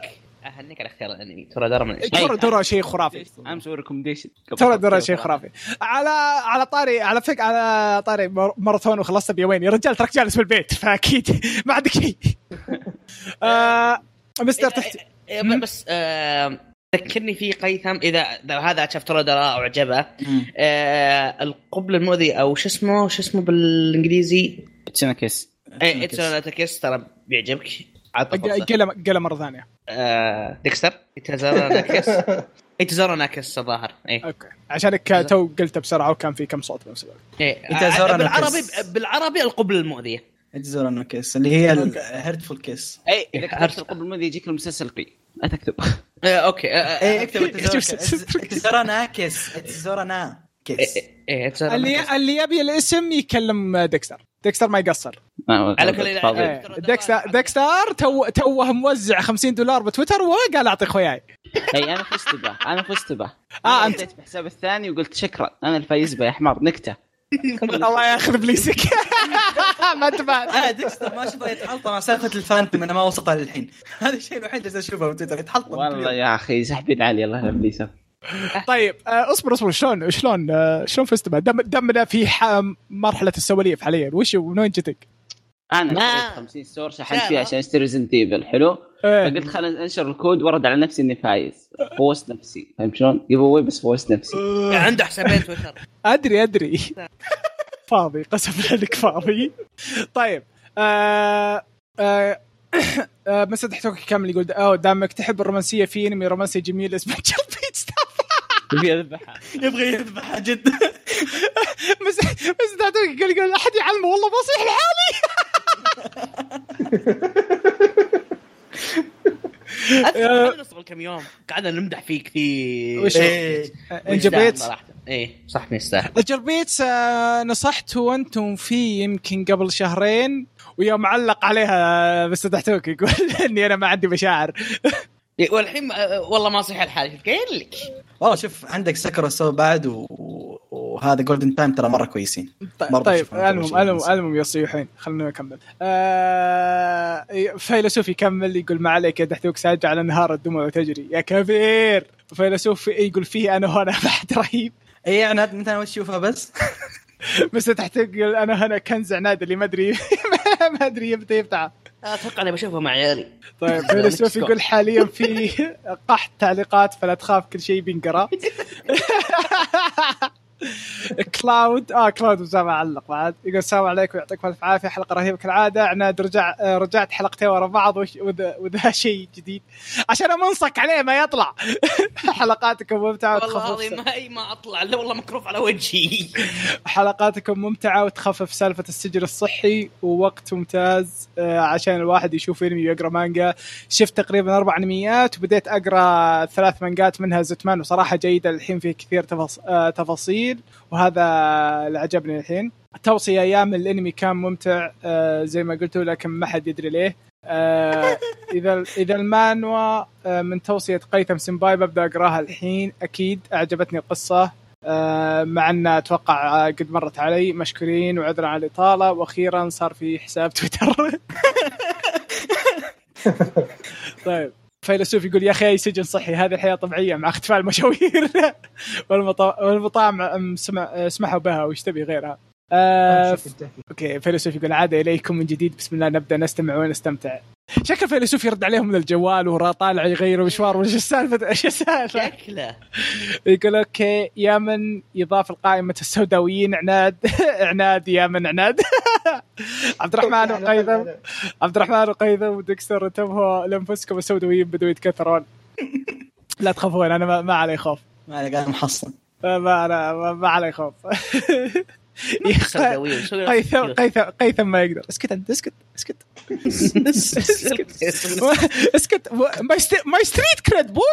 اهنيك على اختيار الأنمي. ترى دار من تورا دورا شيء خرافي. أنا مسوي ريكومنديشن تورا دورا شيء خرافي. على على طاري على فك على طاري مار- ماراثون وخلصت بيومين يا رجال ترك جالس في البيت [laughs] فأكيد ما عندك شيء. [laughs] آه مستر تحت إيه، بس آه، ذكرني في قيثم. اذا هذا شاف ترى درا أو عجبه آه، القبل المؤذي أو شو اسمه شو اسمه بالإنجليزي؟ إيه اتسوناتاكيس ترى بيعجبك. قلم قلة مره ثانية آه ديكستر ايتازارا ناكس ايتازارا ناكس الظاهر اي أوكي عشان تو قلت بسرعة وكان في كم صوت بنفس الوقت ايتازارا ناكس بالعربي بالعربي القبل المؤذيه ايتازارا ناكس اللي هي الهيرتفول كيس اي اذا كتبت القبل المؤذيه يجيك المسلسل قي لا تكتب okay اكتب ايتازارا ناكس ايتازارا ناكس اللي اللي يبي الاسم يكلم ديكستر ديكستر ما يقصر. على كل-. إيه. ديكستر ديكستر تو توه موزع 50 دولار بتويتر وقال اعطي اخوياي أي أنا فزت به أنا فزت به. آه، أنت- رديت بحساب الثاني وقلت شكرا أنا الفايز به يا حمار نكتة. الله ياخذ بليسك. [laughs] ما انتبهت أنا ديكستر ما أشوفه يتحلطم مع سالفة الفانتوم أنا ما وصلتها للحين. [laughs] هذا الشيء الوحيد اللي أشوفه في تويتر يتحلطم. والله يا أخي سحبين علي الله لا ابليس [laughs] طيب آه، اصبر اصبر شلون شلون آه، شلون فزت؟ دم دمنا في ح- مرحلة السواليف حاليا وش من وين جتك؟ أنا ما- اشتريت 50 store شحنت فيه عشان أشتري Resident Evil حلو؟ إيه. فقلت خلينا أنشر الكود ورد على نفسي إني فايز. فوزت نفسي. فهمت شلون؟ giveaway بس فوزت نفسي. عنده حسابين تويتر. [laughs] أدري أدري. [laughs] فاضي قسم لك فاضي. طيب آه آه [coughs] آه مسد توك كامل يقول أوه دامك تحب الرومانسية في أنمي رومانسي جميل اسمه جلبيت تبي اذبحها يبغى يذبحها جد. مسد مسد توك يقول يقول أحد يعلمه والله بصيح لحالي. [laughs] أذكر قبل كم يوم قعدنا نمدح فيه كثير. وش- إيه. انجبيت صراحة؟ إيه صح يستاهل. الجربيت آه، نصحته أنتم فيه يمكن قبل شهرين ويوم علق عليها بس توك يقول [laughs] إني أنا ما عندي مشاعر. [laughs] والحين آه، والله ما صح الحال. شوف قايل لك. والله شوف عندك سكر سو بعد و... وهذا جولدن تايم ترى مرة كويسين. برضه طيب أنا المهم المهم. المهم يصيحين خلينا نكمل. آه فيلسوف يكمل يقول ما عليك يا دحتوك ساجع على نهار الدموع تجري يا كبير! فيلسوف يقول فيه أنا هنا [laughs] بعد رهيب. اي عناد انت وش تشوفها بس؟ [laughs] بس تحت يقول أنا هنا كنز عناد اللي ما أدري [laughs] ما أدري يمتى يفتح أتوقع أني بشوفه مع عيالي. طيب [laughs] فيلسوف يقول حاليا في قحط تعليقات فلا تخاف كل شيء بينقرأ. [laughs] كلاود آه كلاود اسامه علق بعد. يقول السلام عليكم يعطيكم ألف عافية حلقة رهيبة كالعادة. عناد رجع آه، رجعت حلقتين ورا بعض وذا وذا [laughs] شيء جديد. عشان منصك عليه ما يطلع. [laughs] حلقاتكم ممتعة والله وتخفف العظيم ما ما أطلع لا والله مكروف على وجهي. [laughs] حلقاتكم ممتعة وتخفف سالفة السجن الصحي ووقت ممتاز. آه، عشان الواحد يشوف انمي ويقرا مانجا. شفت تقريبا أربع انميات وبديت أقرأ ثلاث مانجات منها زتمان وصراحة جيدة الحين في كثير تفاص- تفاصيل وهذا اللي عجبني الحين. توصيه أيام الأنمي كان ممتع آه، زي ما قلت لكن ما حد يدري ليه. آه، [laughs] إذا إذا المانوا آه، من توصيه قيثم سمباي ببدا أقراها الحين أكيد أعجبتني القصة. آه، مع أن أتوقع آه، قد مرت علي. مشكورين وعذرا على الإطالة. وأخيرا صار في حساب تويتر. [laughs] [laughs] طيب. فيلسوف يقول يا أخي أي سجن صحي؟ هذه الحياة طبيعية مع اختفاء المشاوير. [laughs] والمطا- والمطاعم سمحوا بها وش تبي غيرها. آه الجاكي. okay فيلسوف يقول عاد اليكم من جديد بسم الله نبدأ نستمع ونستمتع. شكل فيلسوف يرد عليهم من الجوال وهو طالع يغير مشوار وش السالفة؟ [laughs] إيش السالفة؟ شكله. يقول okay يا من يضاف القائمة السوداويين عناد؟ [laughs] عناد يا من عناد. [laughs] عبد الرحمن وقيثم. عبد الرحمن وقيثم ودكستر انتبهوا لأنفسكم السوداويين بدوا يتكثرون. لا تخافون أنا ما, ما علي خوف. ما عليك أنا محصن. ما أنا ما, ما علي خوف. قيثم قيثم قيثم ما يقدر. اسكت أنت اسكت اسكت. [laughs] اسكت. اسكت. my street cred boy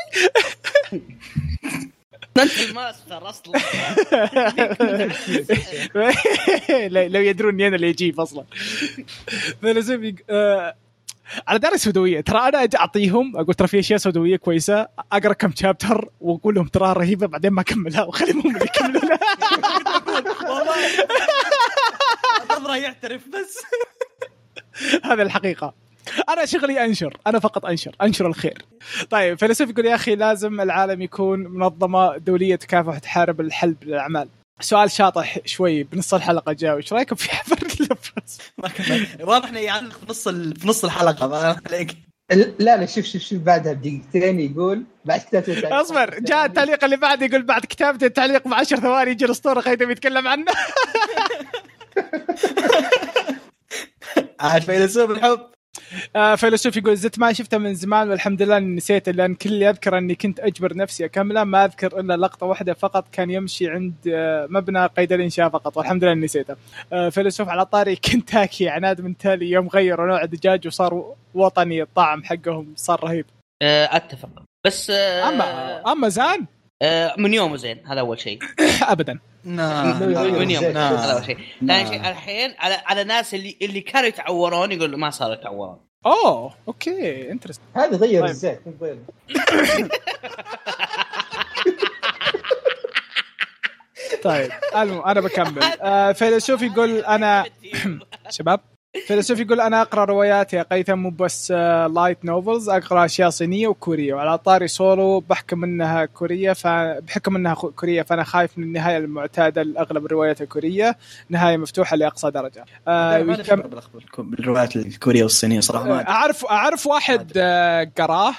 انت الماستر أصلا. [laughs] لا- لو يدرون إني أنا اللي أجيب أصلا. [laughs] آه، على طاري السوداوية. ترى أنا أجي أعطيهم أقول ترى في أشياء سوداوية كويسة أقرأ كم chapter وأقول لهم تراها رهيبة بعدين ما أكملها واخليهم هم اللي يكملونها. نظره [laughs] يعترف بس. هذا الحقيقة. أنا شغلي أنشر أنا فقط أنشر أنشر الخير. طيب فيلسوف يقول يا أخي لازم العالم يكون منظمة دولية تكافح تحارب الحلب للأعمال. سؤال شاطح شوي بنص الحلقة جاء وش رأيكم في حفر كمل. واضح إنه يعلق في نص ال- في نص الحلقة ما عليك. لا لا شوف شوف شوف بعدها بدقيقتين يقول بعد كتابة التعليق. اصبر جاء التعليق اللي بعد يقول بعد كتابه التعليق ب 10 ثواني يجي الأسطورة خيثم يتكلم عنه. [laughs] عاد فيلسوف الحب. آه فيلسوف يقول زدت ما شفته من زمان والحمد لله اني نسيته لأن كل اللي اذكر أني كنت أجبر نفسي أكمله ما أذكر إلا لقطة واحدة فقط كان يمشي عند آه مبنى قيد الإنشاء فقط والحمد لله إني نسيته. آه فيلسوف على طاري [laughs] كنتاكي عناد من تالي يوم غيروا نوع الدجاج وصار وطني الطعم حقهم صار رهيب. آه، أتفق بس آه، اما أما زان آه، من يومه زين هذا أول شيء [coughs] ابدا. نعم. نعم. شيء ثاني شيء الحين على على ناس اللي اللي كانوا يتعورون يقول ما صاروا يتعورون أوه okay interesting. هذا غير طيب. الزيت [laughs] طيب المهم أنا بكمل. آه فيلسوف يقول أنا [laughs] شباب فيلسوف يقول أنا أقرأ روايات يا قيثم مو بس آه، light novels أقرأ أشياء صينية وكورية. وعلى طاري سولو بحكم إنها كورية فبحكم إنها كورية فأنا خايف من النهاية المعتادة لأغلب الروايات الكورية. نهاية مفتوحة لأقصى درجة. آه ما ويكم- بالروايات الكورية والصينية صراحة ما. اعرف أعرف واحد آه، قراه.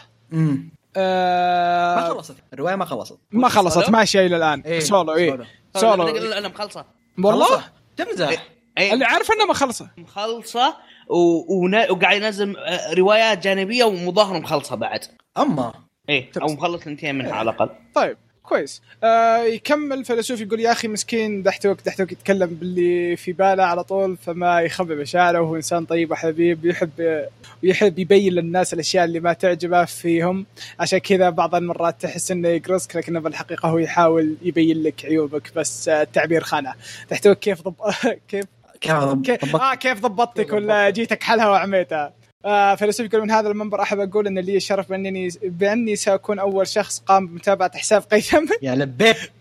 آه، ما خلصت. الرواية ما خلصت. ما خلصت سولو؟ ماشيه إلى الآن. إيه، سولو اي سولو. سولو أنا مخلصه والله؟ تمزح أي، اللي عارف إنه ما خلصه مخلصة و... ونا... وقاعد ينزل آه، روايات جانبية ومظاهره مخلصة بعد. أما. إيه أو مخلص اثنتين منها على الأقل. طيب كويس. آه يكمل فيلسوف يقول يا أخي مسكين دحتوك دحتوك يتكلم باللي في باله على طول فما يخبي مشاعره. وهو إنسان طيب وحبيب يحب ويحب يبين للناس الأشياء اللي ما تعجبه فيهم. عشان كذا بعض المرات تحس إنه يقرصك لكنه بالحقيقة هو يحاول يبين لك عيوبك. بس آه، التعبير خانة. دحتوك كيف ضب... [laughs] كيف كيف آه كيف ضبطتك ولا جيتك حلها وعميتها؟ آه يقول من هذا المنبر أحب أقول إن لي الشرف بانني بأني سأكون أول شخص قام بمتابعة حساب قيثم. يا لبيت. [laughs]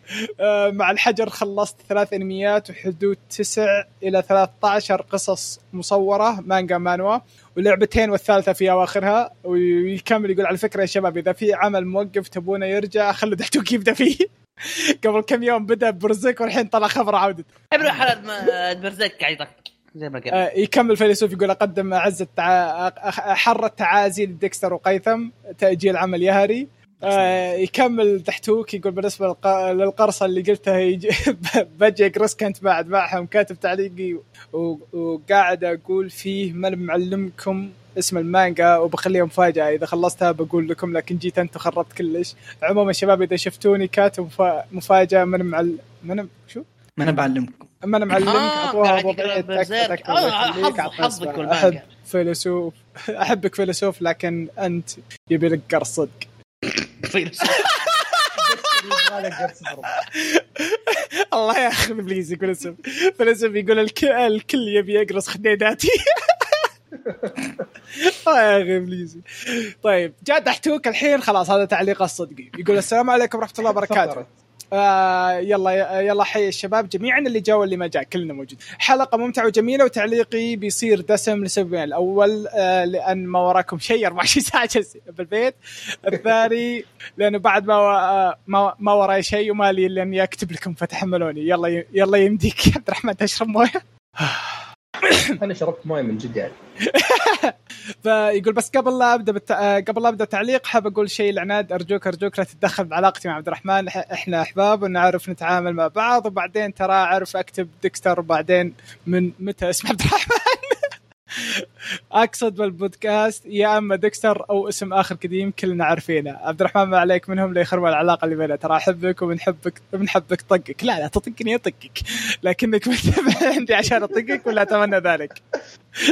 آه مع الحجر خلصت ثلاث انميات وحدود تسع إلى 13 قصص مصورة مانجا مانوا ولعبتين والثالثة في أواخرها. ويكمل يقول على فكرة يا شباب إذا في عمل موقف تبونه يرجع خلوا دحتوك يبدا فيه [laughs] قبل كم يوم بدأ برزك والحين طلع خبر عودته ابن حلال ما برزك قاعد يطقطق زي ما قال آه، يكمل فيلسوف يقول أقدم اعز التع... حر التعازي لديكستر وقيثم تأجيل عمل يهري. آه، يكمل تحتوك يقول بالنسبة للق... للقرصة اللي قلتها يجي [laughs] بجي اقرص كنت بعد معهم كاتب تعليقي و... وقاعد أقول فيه من معلمكم اسم المانجا وبخليها مفاجاه إذا خلصتها بقول لكم لكن جيت أنت وخربت كلش. عموما شباب إذا شفتوني كاتب مفا... مفاجأة من معل... من شو؟ ما أنا بعلمكم اما أنا معلمك آه، اعطوها آه، حظ- عطنا حظك. احب فيلسوف. [laughs] أحبك فيلسوف لكن أنت يبي لك قرص صدق. [laughs] الله ياخذ ابليس فيلسوف فيلسوف يقول الكل, الكل يبي يقرص خديداتي. آه [laughs] [laughs] يا أخي إبليسي. طيب جاء دحتوك الحين. خلاص هذا تعليق الصدقي يقول السلام عليكم ورحمة الله وبركاته. آه يلا يلا حي الشباب. جميعا اللي جاء واللي ما جاء كلنا موجود. حلقة ممتعة وجميلة وتعليقي بيصير دسم لسببين الأول آه لأن ما وراكم شيء. [laughs] 24 ساعة بالبيت. الثاني لأنه بعد ما آه ما, ما وراي شيء وما لي إلا إني أكتب لكم فتحملوني. يلا يلا يمديك. يا [laughs] عبد الرحمن تشرب موية. [sighs] [coughs] أنا شربت موية من جد يعني [laughs] فيقول بس قبل لا أبدأ بت... آه، قبل لا أبدأ تعليق حاب أقول شيء لعناد. أرجوك أرجوك لا تتدخل بعلاقتي مع عبد الرحمن. إحنا أحباب ونعرف نتعامل مع بعض وبعدين ترى أعرف أكتب ديكستر وبعدين من متى اسم عبد الرحمن. أقصد بالبودكاست يا أما ديكستر أو اسم آخر قديم كلنا عارفينه عبد الرحمن ما عليك منهم ليخرب العلاقة اللي بيننا ترى أحبك وبنحبك بنحبك طقك. لا لا تطقني اطقك لكنك متابع عندي عشان أطقك ولا أتمنى ذلك.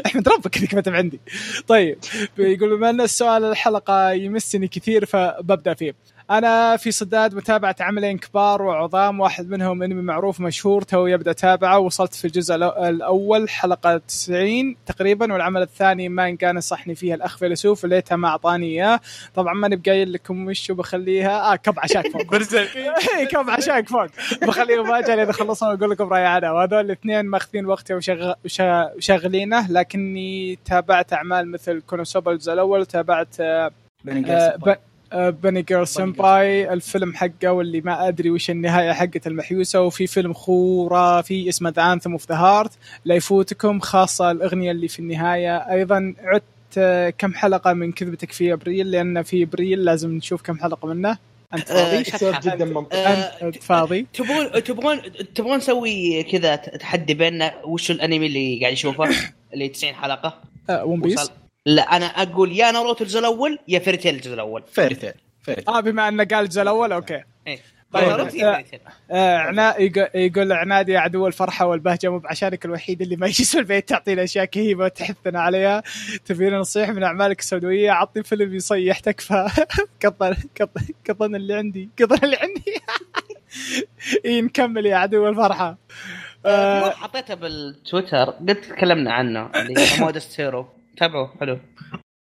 احمد ربك انك متابع عندي. طيب يقول بما ان السؤال الحلقة يمسني كثير فببدأ فيه. أنا في صداد متابعة عملين كبار وعظام واحد منهم إنمي معروف مشهور تو يبدأ اتابعه وصلت في الجزء الأول حلقة 90 تقريبا والعمل الثاني مانجا نصحني فيها الأخ فيلسوف وليتها ما أعطاني إياه. طبعا ماني بقايل لكم وش بخليها. آه كب عشاك فوق. [laughs] [laughs] إيه، كم عشاك فوق. بخليه مفاجاه إذا خلصنا واقول لكم رايي عنها وهذول الاثنين ماخذين وقتي وشغ- وشاغلينه. لكني تابعت أعمال مثل كونوسوبا الجزء الأول وتابعت آه، آه، ب- آه، بني جيرل سمباي الفيلم حقه واللي ما أدري وش النهاية حقته المحيوسة وفي فيلم خرافي اسمه The Anthem of the Heart لا يفوتكم خاصة الأغنية اللي في النهاية. أيضا عدت آه، كم حلقة من كذبتك في أبريل؟ لأن في أبريل لازم نشوف كم حلقة منه. أنت آه، فاضي؟ سؤال جدا منطقي. آه، انت فاضي؟ تبغون تبغون تبغون نسوي كذا تحدي بيننا؟ وش الأنمي اللي قاعد يشوفه؟ [coughs] اللي 90 حلقة؟ آه One Piece وصل؟ لا أنا أقول يا ناروتو الجزء الأول يا Fairy Tail الجزء الأول. Fairy Tail Fairy Tail آه بما إنه قال الجزء الأول okay. إيه. طيب. آه، Fairy Tail آه عنا يق- يقول عناد يا عدو الفرحة والبهجة مو بعشانك الوحيد اللي ما يجلس في البيت تعطينا أشياء كهيبه وتحثنا عليها. تبينا نصيحه من أعمالك السوداوية عطني فيلم يصيح تكفى [laughs] قطن قطن اللي عندي قطن اللي عندي. [laughs] إي نكمل يا عدو الفرحة. آه، آه حطيته بالتويتر قد تكلمنا عنه اللي هو [laughs] Modest Hero تابعوه حلو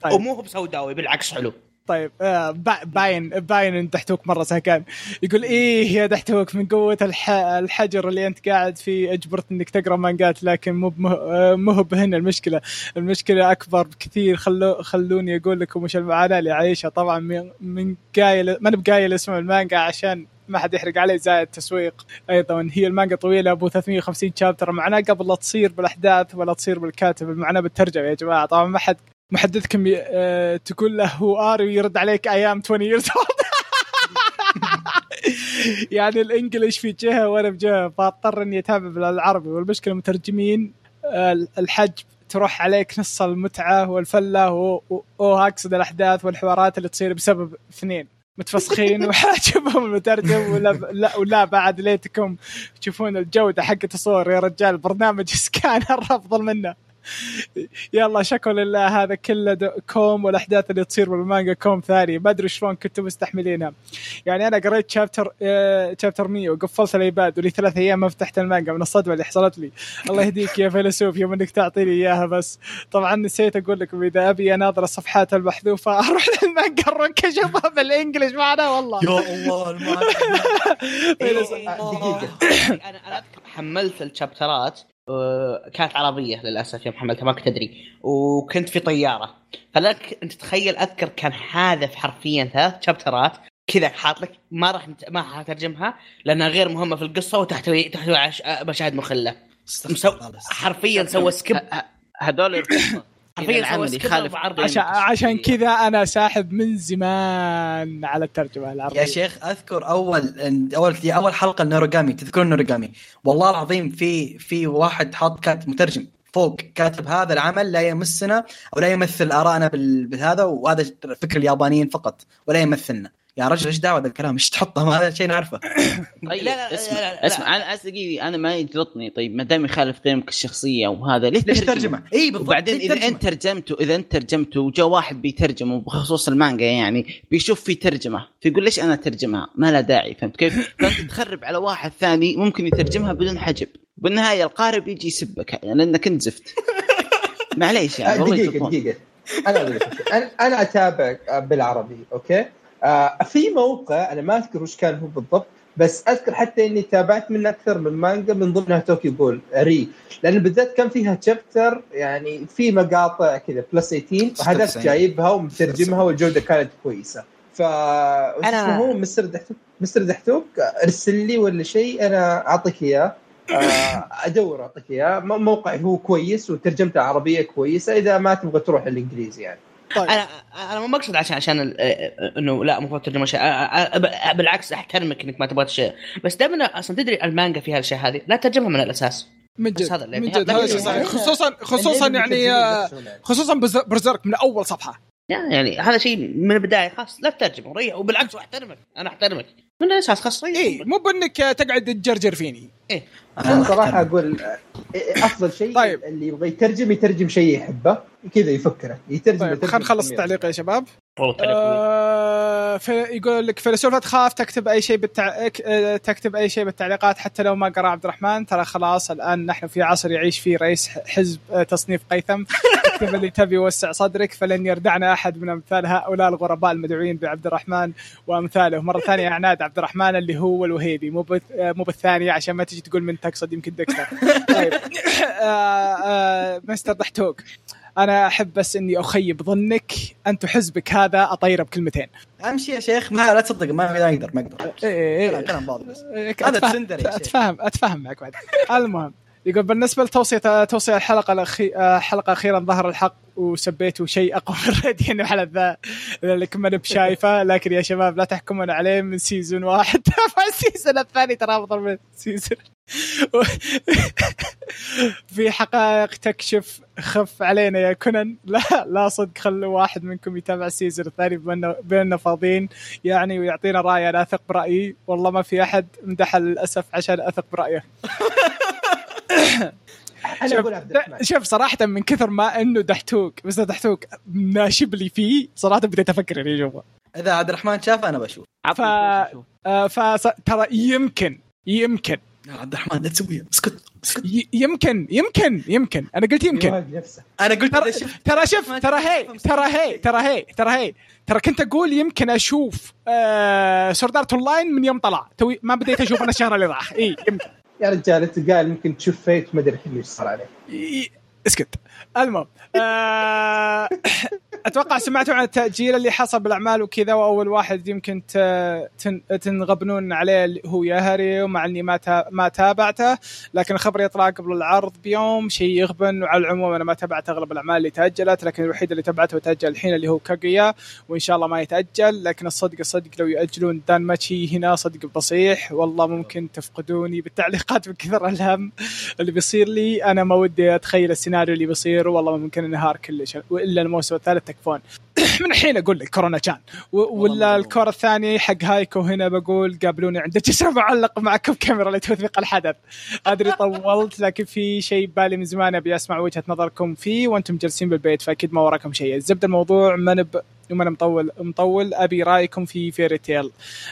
طيب. ومو هو بسوداوي بالعكس حلو طيب آه با- باين باين إن دحتوك مرة سهكان يقول إيه يا دحتوك من قوة الح... الحجر اللي أنت قاعد فيه أجبرت إنك تقرأ مانجات لكن مو. آه، مو هو بهنا المشكلة المشكلة أكبر بكثير خلو... خلوني أقول لكم وش المعاناة اللي عايشها طبعا من من قايل ما بقايل اسم المانجا عشان [laughs] ما حد يحرق عليه زائد تسويق أيضا. هي المانجا طويلة أبو 350 chapter معناه قبل لا تصير بالأحداث ولا تصير بالكاتب المعناه بالترجمة يا جماعة. طبعا ما حد محدثكم ي... آه... تقول له how are ويرد عليك I am 20 years old. [laughs] يعني ال English في جهة وأنا بجهه فاضطر إني أتابع بالعربي. والمشكلة المترجمين آه، الحج تروح عليك نص المتعة والفلة واقصد الأحداث والحوارات اللي تصير بسبب اثنين. متفسخين وحاجبهم المترجم ولا لا ولا بعد ليتكم تشوفون الجودة حقت الصور يا رجال. برنامج سكانر أفضل منه. يلا شكرا لله. هذا كله كوم والأحداث اللي تصير بالمانجا كوم ثاني. ما أدري شلون كنتم مستحملينها يعني أنا قريت chapter chapter 100 وقفلت الإيباد ولي ثلاث أيام ما فتحت المانجا. من الصدمة اللي حصلت لي. الله يهديك يا فيلسوف يوم إنك تعطيني إياها بس. طبعا نسيت أقول لكم إذا أبي أناظر الصفحات المحذوفة أروح [laughs] للمانجا الرك اشوفها بالانجلش معنا والله. يا الله المعنى [laughs] إيه، آه، دقيقة. أنا أنا أذكر حملت الشابترات. آه، كانت عربية للأسف يوم حملتها ما كنت أدري. وكنت في طيارة. فلك انت تخيل أذكر كان حاذف حرفيا ثلاث شابترات كذا حاط لك ما راح نت- ما حترجمها لأنها غير مهمة في القصة وتحتوي تحتوي على آه، مشاهد مخلة. مسو... حرفيا سوى سكيب هذول حرفيا العمل سوى يخالف عشان قيمة عشان. كذا أنا ساحب من زمان على الترجمة العربية. يا شيخ أذكر أول أول أول حلقة النوروجامي تذكرون النوروجامي والله العظيم في في واحد حاط كاتب مترجم فوق كاتب هذا العمل لا يمسنا أو لا يمثل آرائنا بال- بهذا وهذا فكر اليابانيين فقط ولا يمثلنا. يا رجل إيش دعوة ذا الكلام إيش تحطه هذا شيء نعرفه [coughs] طيب لا، لا، لا، اسمع لا، لا. اسمع أنا اسقي أنا ما يجلطني طيب ما دام يخالف قيمك الشخصية وهذا ليش ليش ترجمه؟ إي بالضبط وبعدين إذا ترجمة؟ أنت ترجمته إذا أنت ترجمته وجاء واحد بيترجمه بخصوص المانجا يعني بيشوف في ترجمة فيقول ليش أنا أترجمها؟ ما لها داعي فهمت كيف؟ [coughs] فأنت تخرب على واحد ثاني ممكن يترجمها بدون حجب بالنهاية القارئ بيجي يسبك يعني لأنك أنت زفت [laughs] معليش يعني والله يطلقون. دقيقة أنا أقول لك شيء. أنا أتابع بالعربي okay آه في موقع أنا ما أذكر وش كان هو بالضبط بس أذكر حتى إني تابعت منها أكثر من مانجا من ضمنها Tokyo Ghoul re. لأن بالذات كان فيها chapter يعني في مقاطع كذا plus 18 وهذاك 96. جايبها ومترجمها والجودة كانت كويسة. ف أنا هو؟ مستر دحتوك؟ مستر دحتوك ارسل لي ولا شيء أنا أعطيك إياه. آه، أدور أعطيك إياه. موقع هو كويس وترجمته عربية كويسة إذا ما تبغى تروح الإنجليزي يعني. طيب. أنا أنا مو مقصد عشان عشان ال- إنه لا المفروض ترجمة شيء. بالعكس أحترمك إنك ما تبغى شيء بس دائما أصلا تدري المانجا فيها الاشياء هذه؟ لا ترجمها من الأساس. من جد هذا اللي- من جد. لا، هذا لا، صحيح لا. خصوصا خصوصا يعني آه، خصوصا بز- برزيرك من أول صفحة. يعني هذا شيء من البداية خلاص لا تترجمه ريح. وبالعكس أحترمك. أنا أحترمك. من الأساس خلاص ريح. اي مو بإنك تقعد تجرجر فيني. أنا صراحة أقول آه، أفضل شيء طيب. اللي يبغى يترجم يترجم شيء يحبه. كذا يفكره يترجم طيب خلينا نخلص. التعليق يا شباب. والله تعرف. آه في يقول لك فيلسوف لا تخاف تكتب أي شيء بالتع... آه، تكتب أي شيء بالتعليقات حتى لو ما قرا عبد الرحمن. ترى خلاص الآن نحن في عصر يعيش فيه رئيس حزب آه، تصنيف قيثم. اكتب اللي تبي وسع صدرك فلن يردعنا أحد من أمثال هؤلاء الغرباء المدعوين بعبد الرحمن وأمثاله. مرة ثانية عناد عبد الرحمن اللي هو الوهيبي مو بث... آه، مو بالثانيه عشان ما تجي تقول من تقصد يمكن دكتور طيب. [laughs] آه، آه، مستر ضحتوك. أنا أحب بس إني أخيب ظنك أنت حزبك هذا اطيره بكلمتين. أمشي يا شيخ ما لا تصدق ما أقدر ما أقدر. إيه كلام- إيه. كلام فاضي بس. إيه، هذا شيخ. اتفهم اتفهم معك بعد. المهم يقول بالنسبة لتوصيه توصية الحلقة الأخي... آه، حلقة أخيرا ظهر الحق وسبيتوا شيء أقوى من ريدين على ذا لك ما نب شايفة. لكن يا شباب لا تحكمون عليه من سيزون واحد. [laughs] فالسيزون الثاني ترى أفضل من سيزون [laughs] في حقائق تكشف خف علينا يا كونان. لا لا صدق خلوا واحد منكم يتابع السيزون الثاني إنه فاضيين يعني ويعطينا رأي أنا أثق برأيي. والله ما في أحد مدح للأسف عشان أثق برأيه. [laughs] أنا شوف أقول شوف صراحة من كثر ما إنه دحتوك بس دحتوك ناشب لي فيه صراحة بديت أفكر إني أشوفه. إذا عبد الرحمن شاف أنا بشوف. ف آه فترى يمكن يمكن. يا عبد الرحمن لا تسويها. اسكت اسكت. ي- يمكن يمكن يمكن. أنا قلت يمكن. أنا قلت ترى ترى شوف ترى هي ترى هي ترى هي ترى هي. ترى كنت أقول يمكن أشوف آه Sword Art Online من يوم طلع. توي ما بديت أشوف أنا الشهر اللي راح. إي يمكن. يا رجال أنت قال ممكن تشوف Fate ما أدري إيش صار عليه. إسكت. المهم آه أتوقع سمعتوا عن التأجيل اللي حصل بالأعمال وكذا وأول واحد يمكن تنغبنون عليه اللي هو يهري ومع إني ما ما تابعته لكن الخبر يطلع قبل العرض بيوم شيء يغبن وعلى العموم أنا ما تابعت أغلب الأعمال اللي تأجلت لكن الوحيد اللي تابعته وتأجل الحين اللي هو كاغويا وإن شاء الله ما يتأجل لكن الصدق الصدق لو يأجلون دان ماتشي هنا صدق بصيح. والله ممكن تفقدوني بالتعليقات من كثر الهم اللي بيصير لي. أنا ما ودي أتخيل السيناريو اللي بيصير والله ممكن إنهار كلش والا الموسم الثالث تكفون [coughs] من الحين أقول لك كورونا كان. ولا والله الكور الثاني حق هايكو هنا بقول قابلوني عند جسر [laughs] معلق معكم كاميرا لتوثيق الحدث؟ أدري طولت لكن في شيء ببالي من زمان أبي أسمع وجهة نظركم فيه وأنتم جالسين بالبيت فأكيد ما وراكم شيء. الزبدة الموضوع ما نب وما أنا مطول مطول أبي رأيكم في فيري تيل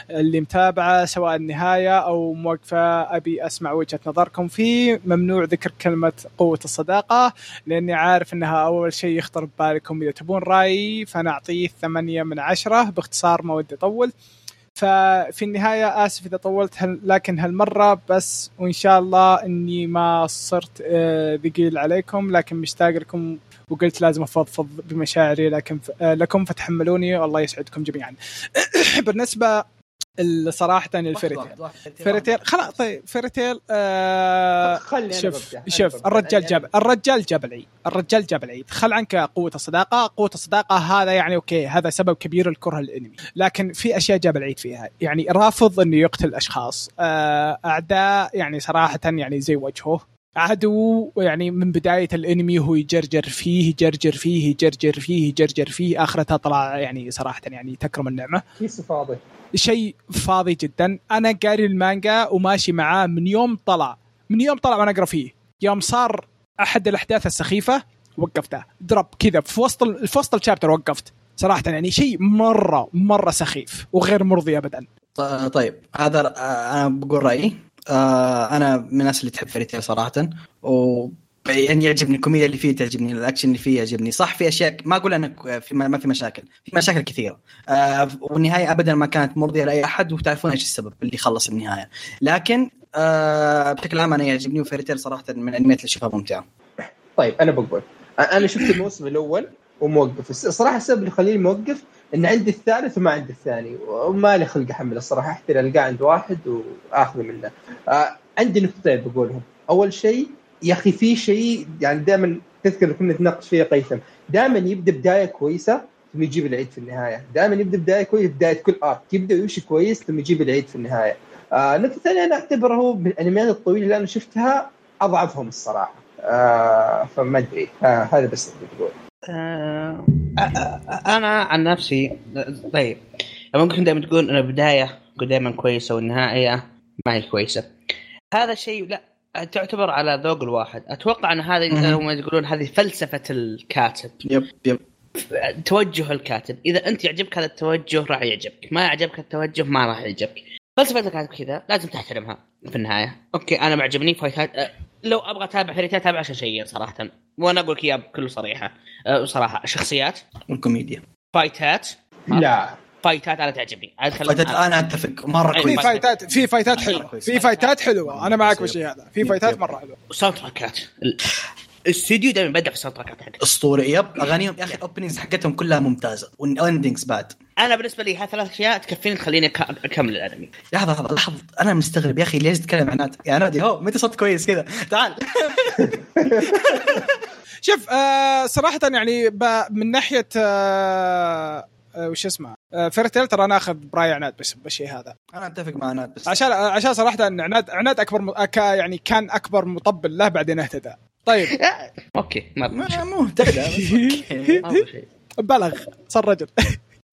اللي متابعة سواء النهاية أو موقفة أبي أسمع وجهة نظركم فيه ممنوع ذكر كلمة قوة الصداقة لأني عارف إنها أول شيء يخطر ببالكم. إذا تبون رايي فأنا أعطيه ثمانية من عشرة. باختصار ما ودي أطول. ففي النهاية آسف إذا طولت هل لكن هالمرة بس وإن شاء الله إني ما صرت آه، ثقيل عليكم لكن مشتاق لكم وقلت لازم أفضفض بمشاعري لكن آه، لكم فتحملوني والله يسعدكم جميعا. [clears throat] بالنسبة صراحة ال Fairy Tail. Fairy Tail خلاص طيب Fairy Tail آه شوف شوف. الرجال جاب الرجال جاب العيد الرجال جاب العيد خل عنك قوة الصداقة قوة الصداقة هذا يعني okay هذا سبب كبير لكره الأنمي. لكن في أشياء جاب العيد فيها. يعني رافض إنه يقتل أشخاص. آه، أعداء يعني صراحة يعني زي وجهه. عدو يعني من بداية الأنمي هو يجرجر فيه يجرجر فيه يجرجر فيه يجرجر فيه. آخرتها طلع يعني صراحة يعني تكرم النعمة. كيس فاضي شيء فاضي جدا. أنا قاري المانجا وماشي معاه من يوم طلع. من يوم طلع وأنا أقرأ فيه. يوم صار أحد الأحداث السخيفة وقفته. درب كذا في وسط في وسط ال chapter وقفت. صراحة يعني شيء مرة مرة سخيف وغير مرضي ابدا. طيب هذا آه، أنا بقول رأيي. آه، أنا من الناس اللي تحب Fairy Tail صراحة. و يعني يعجبني الكوميديا اللي فيه تعجبني الأكشن اللي فيه يعجبني. صح في أشياء ما أقول أنك في ما في مشاكل. في مشاكل كثيرة. آه والنهاية ابدا ما كانت مرضية لأي أحد وتعرفون إيش السبب اللي خلص النهاية. لكن آه بشكل عام أنا يعجبني وفيرتيل صراحة من الانميات اللي اشوفها ممتعة. طيب أنا بقول. أنا شفت الموسم الأول وموقف. الصراحه السبب اللي يخليني موقف إن عندي الثالث وما عندي الثاني. وما لي خلق احمل الصراحه احتل القاه عند واحد واخذ منه. آه عندي نقطتين بقولهم. أول شيء يا أخي في شيء يعني دائما تذكر كنا نتناقش فيها قيثم. دائما يبدأ بداية كويسة ثم يجيب العيد في النهاية. دائما يبدأ بداية كويسة بداية كل ارك يبدأ يمشي كويس ثم يجيب العيد في النهاية. آه النقطه الثانية أنا أعتبره من الانميات الطويلة اللي أنا شفتها أضعفهم الصراحة. آه فما أدري. آه هذا بس اللي بقول آه أنا عن نفسي طيب. ممكن دائما تقول إن البداية دائما كويسة والنهاية ما هي كويسة. هذا شيء لا تعتبر على ذوق الواحد. أتوقع أن هذه هم يقولون هذه فلسفة الكاتب. يب يب. توجه الكاتب. إذا أنت يعجبك هذا التوجه راح يعجبك. ما يعجبك التوجه ما راح يعجبك. فلسفة الكاتب كذا. لازم تحترمها في النهاية. okay أنا معجبني. fight ات لو أبغى أتابع Fairy Tail أتابع عشان شيئين صراحة. وأنا أقول لك إياها بكل صريحة. صراحة. شخصيات؟ والكوميديا fight ات؟ لا. fight ات أنا تعجبني. fight ات أنا أتفق. مرة أي في كويس fight ات في fight ات حلوة. في fight ات حلوة. أنا معك بالشيء هذا. في fight ات مرة حلوة. soundtrack ات الاستوديو دائما يبدع في ال soundtrack ات حقته اسطوري yep. أغانيهم يا أخي ال openings حقتهم كلها ممتازة. وال endings بعد. أنا بالنسبة لي هذه ثلاث أشياء تكفيني تخليني أكمل الأنمي. لحظة لحظة لحظة. أنا مستغرب. يا أخي ليش تتكلم عن يا نادي هو متى صوت كويس كذا؟ تعال. [laughs] شوف آه صراحة يعني ب- من ناحية آه، وش اسمه؟ آه Fairy Tail ترى أنا آخذ برأي عناد بس بالشيء هذا. أنا أتفق مع ناد بس. عشان عشان صراحة إن عناد عناد أكبر م... أك- يعني كان أكبر مطبل له بعدين اهتدى. طيب. [laughs] okay ما بقول شيء. ما- مو اهتدى بس [laughs] أوكي. ما بقول شيء. بلغ صار رجل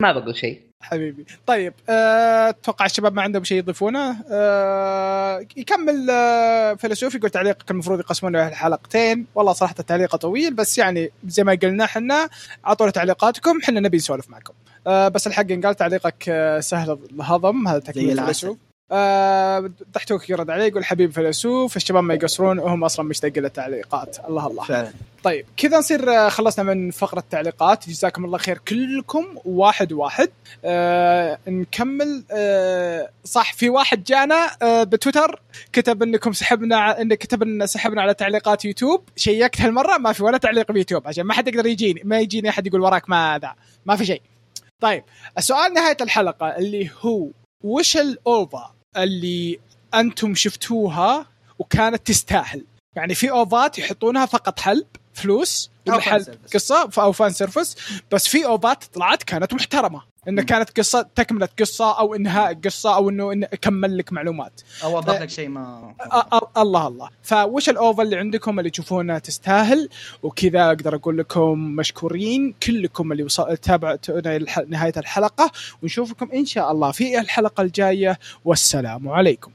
ما بقول شيء. حبيبي. طيب آه، أتوقع الشباب ما عندهم شيء يضيفونه. أه يكمل أه فيلسوف يقول تعليقك المفروض يقسمونه الحلقتين والله صراحة التعليق طويل بس يعني زي ما قلنا إحنا أعطونا تعليقاتكم إحنا نبي نسولف معكم. أه بس الحق قال تعليقك آه، سهل الهضم هذا العسل. فيلسوف دحتوك يرد عليه يقول حبيب فيلسوف الشباب ما يقصرون وهم أصلا مشتاقين للتعليقات. الله الله. فعلا. طيب كذا نصير آه، خلصنا من فقرة التعليقات. جزاكم الله خير كلكم واحد واحد. آه نكمل آه صح في واحد جانا آه بتويتر كتب إنكم سحبنا انك كتب إن سحبنا على تعليقات يوتيوب. شيكت هالمرة ما في ولا تعليق بيوتيوب عشان ما حد يقدر يجيني ما يجيني أحد يقول وراك ما ذا ما في شيء. طيب السؤال نهاية الحلقة اللي هو وش ال OVA اللي أنتم شفتوها وكانت تستاهل يعني في OVA ات يحطونها فقط حلب فلوس أو ولا fan حل service. قصة أو fan service بس في OVA ات طلعت كانت محترمة انه. كانت قصة تكمله قصة أو إنهاء قصة أو إنه إنه كمل لك معلومات. أو اوضح لك شيء ما أ- أ- الله الله. فوش ال OVA اللي عندكم اللي تشوفونها تستاهل؟ وكذا أقدر أقول لكم مشكورين كلكم اللي وص- تابعتونا الح- نهاية الحلقة. ونشوفكم إن شاء الله في الحلقة الجاية. والسلام عليكم.